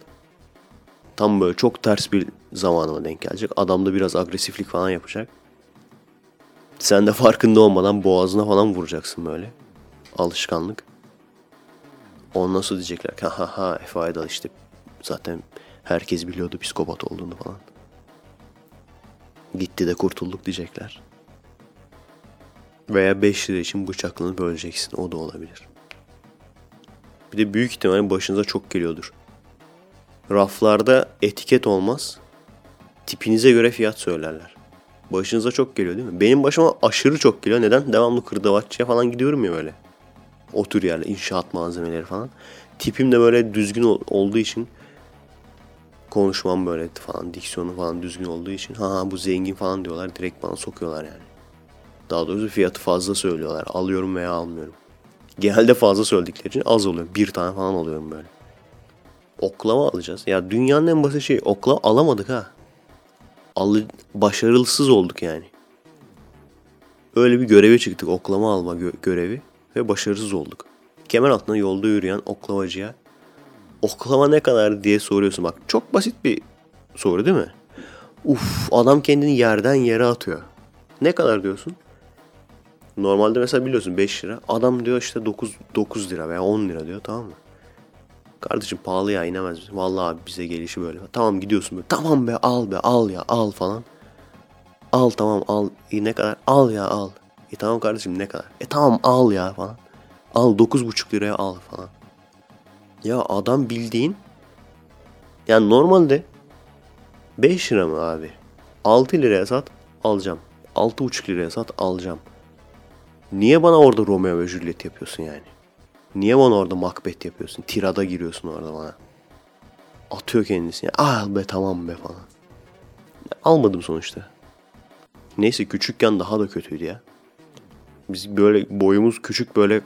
Tam böyle çok ters bir zamanıma denk gelecek. Adam da biraz agresiflik falan yapacak. Sen de farkında olmadan boğazına falan vuracaksın böyle. Alışkanlık. Ondan sonra diyecekler ki ha ha Efe Aydal işte zaten herkes biliyordu psikopat olduğunu falan. Gitti de kurtulduk diyecekler. Veya 5 lira için bıçaklanıp öleceksin. O da olabilir. Bir de büyük ihtimalle başınıza çok geliyordur. Raflarda etiket olmaz. Tipinize göre fiyat söylerler. Başınıza çok geliyor değil mi? Benim başıma aşırı çok geliyor. Neden? Devamlı kırdavatçıya falan gidiyorum ya böyle. Otur yerle inşaat malzemeleri falan. Tipim de böyle düzgün ol- olduğu için konuşmam böyle falan diksiyonu falan düzgün olduğu için ha ha, bu zengin falan diyorlar direkt bana sokuyorlar yani. Daha doğrusu fiyatı fazla söylüyorlar. Alıyorum veya almıyorum. Genelde fazla söyledikleri için az oluyor. Bir tane falan alıyorum böyle. Oklava alacağız. Ya dünyanın en basit şeyi oklava alamadık ha. Alı, başarısız olduk yani. Öyle bir göreve çıktık oklama alma gö- görevi ve başarısız olduk. Kemer altında yolda yürüyen oklavacıya oklava ne kadar diye soruyorsun. Bak çok basit bir soru değil mi? Uf adam kendini yerden yere atıyor. Ne kadar diyorsun? Normalde mesela biliyorsun 5 lira. Adam diyor işte 9, 9 lira veya 10 lira diyor tamam mı? Kardeşim pahalı ya inemez? Vallahi abi bize gelişi böyle. Tamam gidiyorsun böyle. Tamam be al be al ya al falan. Al tamam al. E, ne kadar? Al ya al. E tamam kardeşim ne kadar? E tamam al ya falan. Al 9,5 liraya al falan. Ya adam bildiğin yani normalde 5 lira mı abi? 6 liraya sat alacağım. 6,5 liraya sat alacağım. Niye bana orada Romeo ve Juliet yapıyorsun yani? Niye bana orada Macbeth yapıyorsun? Tirada giriyorsun orada bana. Atıyor kendisini. Al be tamam be falan. Almadım sonuçta. Neyse küçükken daha da kötüydü ya. Biz böyle boyumuz küçük böyle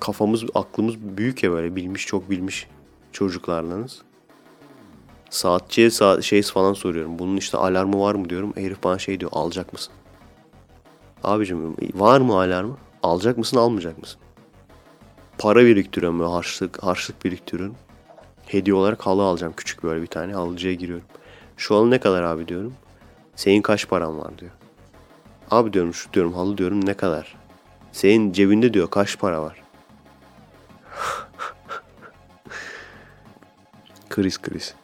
kafamız aklımız büyük ya böyle bilmiş çok bilmiş çocuklarlanız. Saatçiye saat, şey falan soruyorum. Bunun işte alarmı var mı diyorum. Herif bana şey diyor alacak mısın? Abicim var mı alarmı? Alacak mısın almayacak mısın? Para biriktiriyorum böyle harçlık, harçlık biriktiriyorum. Hediye olarak halı alacağım küçük böyle bir tane. Halıcıya giriyorum. Şu halı ne kadar abi diyorum. Senin kaç paran var diyor. Abi diyorum şu diyorum halı diyorum ne kadar? Senin cebinde diyor kaç para var? kriz kriz.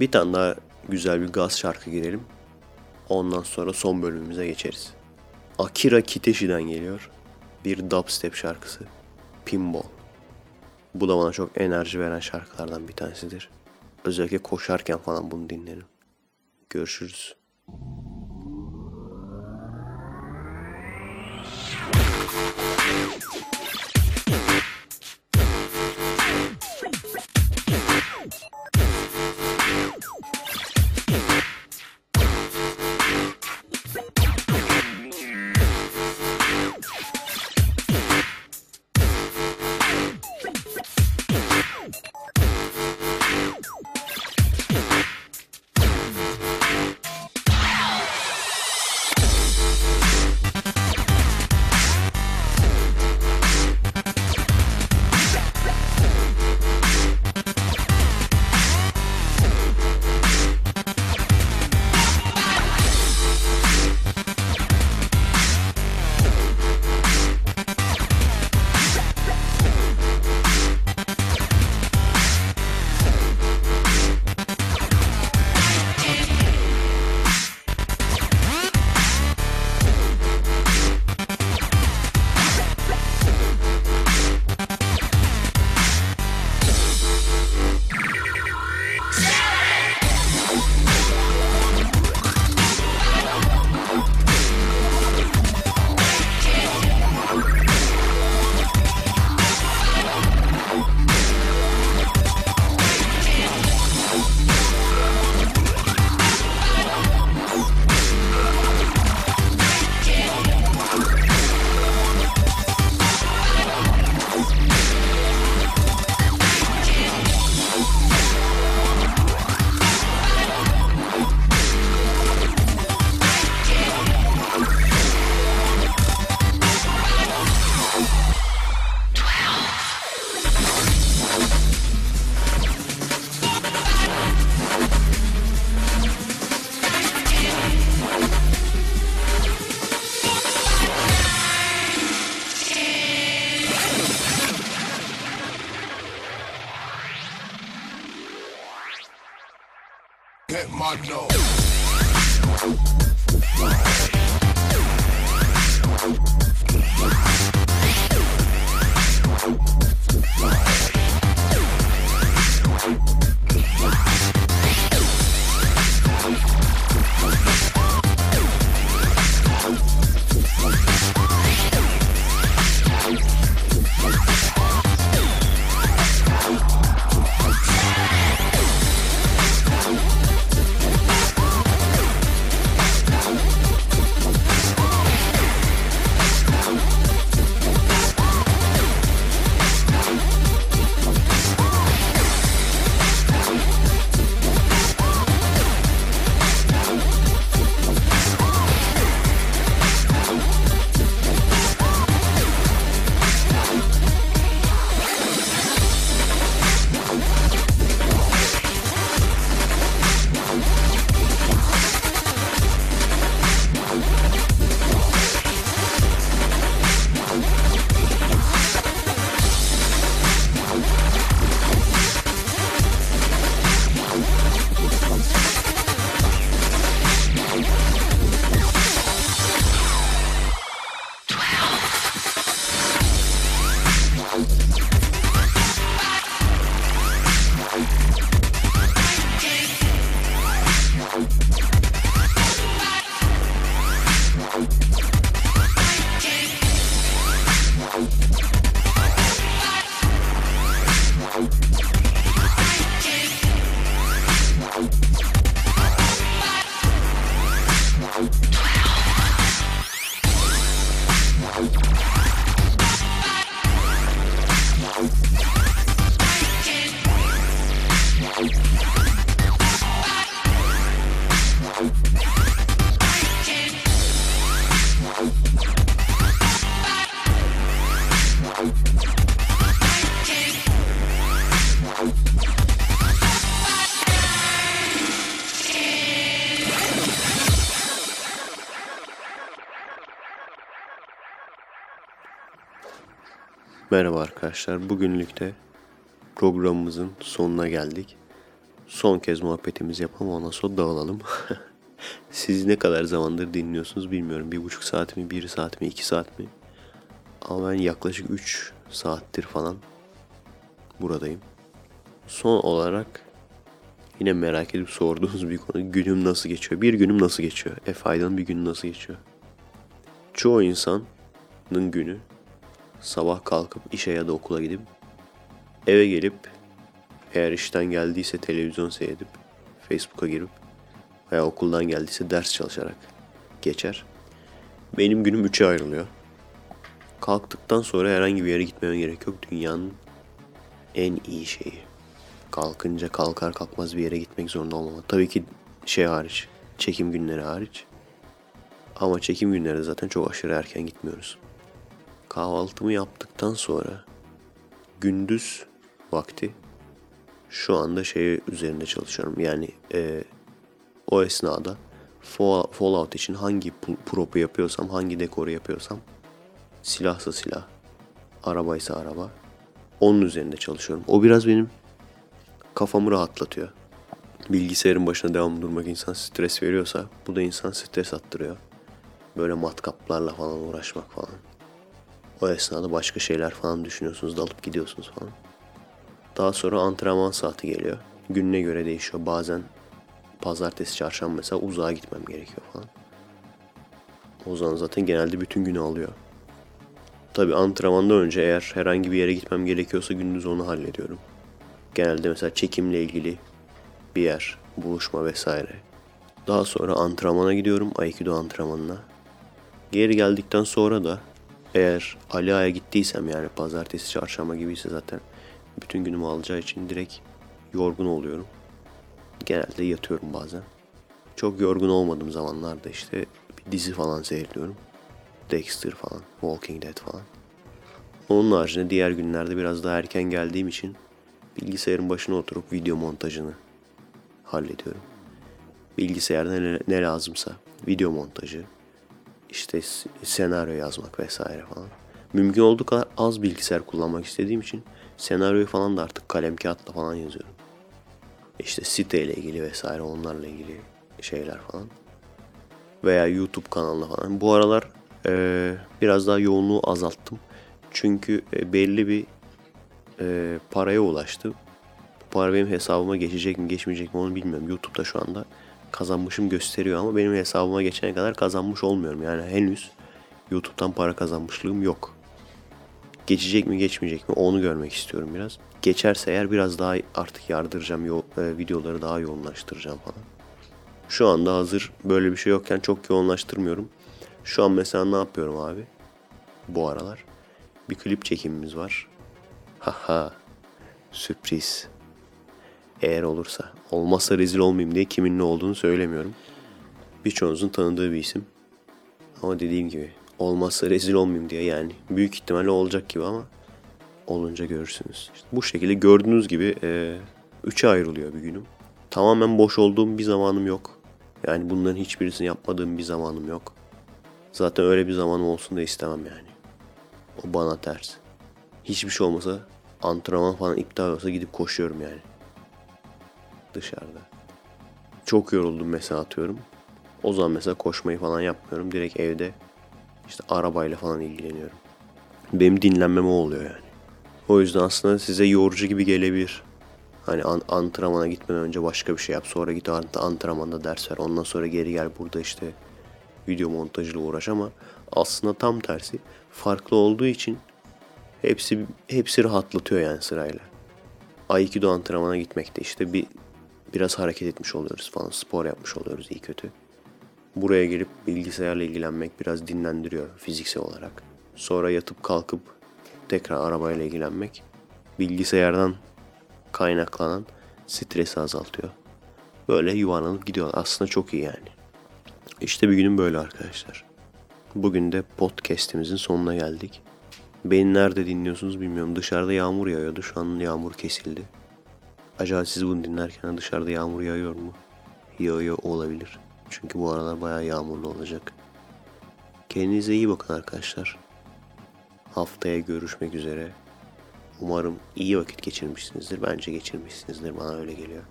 Bir tane daha güzel bir gaz şarkı girelim. Ondan sonra son bölümümüze geçeriz. Akira Kiteshi'den geliyor. Bir dubstep şarkısı. Pinball. Bu da bana çok enerji veren şarkılardan bir tanesidir. Özellikle koşarken falan bunu dinlerim. Görüşürüz. Merhaba arkadaşlar. Bugünlük de programımızın sonuna geldik. Son kez muhabbetimizi yapalım ondan sonra dağılalım. Siz ne kadar zamandır dinliyorsunuz bilmiyorum. Bir buçuk saat mi, bir saat mi, iki saat mi? Ama ben yaklaşık 3 saattir falan buradayım. Son olarak yine merak edip sorduğunuz bir konu günüm nasıl geçiyor? Bir günüm nasıl geçiyor? F-Ayda'nın bir günü nasıl geçiyor? Çoğu insanın günü sabah kalkıp işe ya da okula gidip eve gelip eğer işten geldiyse televizyon seyredip Facebook'a girip veya okuldan geldiyse ders çalışarak geçer. Benim günüm üçe ayrılıyor. Kalktıktan sonra herhangi bir yere gitmeme gerek yok. Dünyanın en iyi şeyi. Kalkınca kalkar kalkmaz bir yere gitmek zorunda olmama. Tabii ki şey hariç, çekim günleri hariç. Ama çekim günleri zaten çok aşırı erken gitmiyoruz. Kahvaltımı yaptıktan sonra gündüz vakti şu anda şey üzerinde çalışıyorum. Yani e, o esnada Fall- Fallout için hangi pu- propu yapıyorsam, hangi dekoru yapıyorsam silahsa silah, arabaysa araba onun üzerinde çalışıyorum. O biraz benim kafamı rahatlatıyor. Bilgisayarın başına devam durmak insan stres veriyorsa bu da insan stres attırıyor. Böyle matkaplarla falan uğraşmak falan. O esnada başka şeyler falan düşünüyorsunuz, dalıp gidiyorsunuz falan. Daha sonra antrenman saati geliyor. Gününe göre değişiyor. Bazen pazartesi, çarşamba mesela uzağa gitmem gerekiyor falan. O zaman zaten genelde bütün günü alıyor. Tabi antrenmandan önce eğer herhangi bir yere gitmem gerekiyorsa gündüz onu hallediyorum. Genelde mesela çekimle ilgili bir yer, buluşma vesaire. Daha sonra antrenmana gidiyorum, Aikido antrenmanına. Geri geldikten sonra da eğer Ali Ağa'ya gittiysem yani pazartesi, çarşamba gibiyse zaten bütün günümü alacağı için direkt yorgun oluyorum. Genelde yatıyorum bazen. Çok yorgun olmadığım zamanlarda işte bir dizi falan seyrediyorum. Dexter falan, Walking Dead falan. Onun haricinde diğer günlerde biraz daha erken geldiğim için bilgisayarın başına oturup video montajını hallediyorum. Bilgisayarda ne, ne lazımsa video montajı, işte senaryo yazmak vesaire falan. Mümkün olduğu kadar az bilgisayar kullanmak istediğim için senaryoyu falan da artık kalem kağıtla falan yazıyorum. işte siteyle ilgili vesaire onlarla ilgili şeyler falan. Veya YouTube kanalına falan. Bu aralar e, biraz daha yoğunluğu azalttım. Çünkü e, belli bir e, paraya ulaştı. Bu para benim hesabıma geçecek mi geçmeyecek mi onu bilmiyorum. YouTube'da şu anda kazanmışım gösteriyor ama benim hesabıma geçene kadar kazanmış olmuyorum. Yani henüz YouTube'dan para kazanmışlığım yok. Geçecek mi geçmeyecek mi onu görmek istiyorum biraz. Geçerse eğer biraz daha artık yardıracağım, yo- e, videoları daha yoğunlaştıracağım falan. Şu anda hazır böyle bir şey yokken çok yoğunlaştırmıyorum. Şu an mesela ne yapıyorum abi? Bu aralar. Bir klip çekimimiz var. Haha. Sürpriz. Eğer olursa. Olmazsa rezil olmayayım diye kimin ne olduğunu söylemiyorum. Birçoğunuzun tanıdığı bir isim. Ama dediğim gibi olmazsa rezil olmayayım diye yani. Büyük ihtimalle olacak gibi ama olunca görürsünüz. İşte bu şekilde gördüğünüz gibi e, üçe ayrılıyor bir günüm. Tamamen boş olduğum bir zamanım yok. Yani bunların hiçbirisini yapmadığım bir zamanım yok. Zaten öyle bir zamanım olsun da istemem yani. O bana ters. Hiçbir şey olmasa antrenman falan iptal olsa gidip koşuyorum yani. Dışarıda. Çok yoruldum mesela atıyorum. O zaman mesela koşmayı falan yapmıyorum. Direkt evde işte arabayla falan ilgileniyorum. Benim dinlenmem o oluyor yani. O yüzden aslında size yorucu gibi gelebilir. Hani an- antrenmana gitmeden önce başka bir şey yap. Sonra git ant- antrenmanda ders ver. Ondan sonra geri gel burada işte video montajıyla uğraş ama aslında tam tersi. Farklı olduğu için hepsi hepsi rahatlatıyor yani sırayla. Aikido antrenmana gitmekte işte bir biraz hareket etmiş oluyoruz falan. Spor yapmış oluyoruz iyi kötü. Buraya gelip bilgisayarla ilgilenmek biraz dinlendiriyor fiziksel olarak. Sonra yatıp kalkıp tekrar arabayla ilgilenmek bilgisayardan kaynaklanan stresi azaltıyor. Böyle yuvarlanıp gidiyor. Aslında çok iyi yani. İşte bir günüm böyle arkadaşlar. Bugün de podcast'imizin sonuna geldik. Beni nerede dinliyorsunuz bilmiyorum. Dışarıda yağmur yağıyordu. Şu an yağmur kesildi. Acaba siz bunu dinlerken dışarıda yağmur yağıyor mu? Yağıyor olabilir. Çünkü bu aralar bayağı yağmurlu olacak. Kendinize iyi bakın arkadaşlar. Haftaya görüşmek üzere. Umarım iyi vakit geçirmişsinizdir. Bence geçirmişsinizdir. Bana öyle geliyor.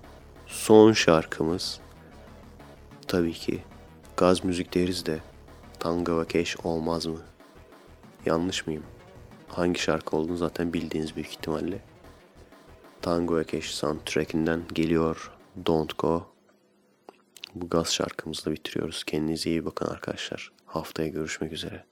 Son şarkımız tabii ki gaz müzik deriz de Tango ve olmaz mı? Yanlış mıyım? Hangi şarkı olduğunu zaten bildiğiniz büyük ihtimalle. Tango Cash soundtrackinden geliyor Don't Go. Bu gaz şarkımızla bitiriyoruz. Kendinize iyi bakın arkadaşlar. Haftaya görüşmek üzere.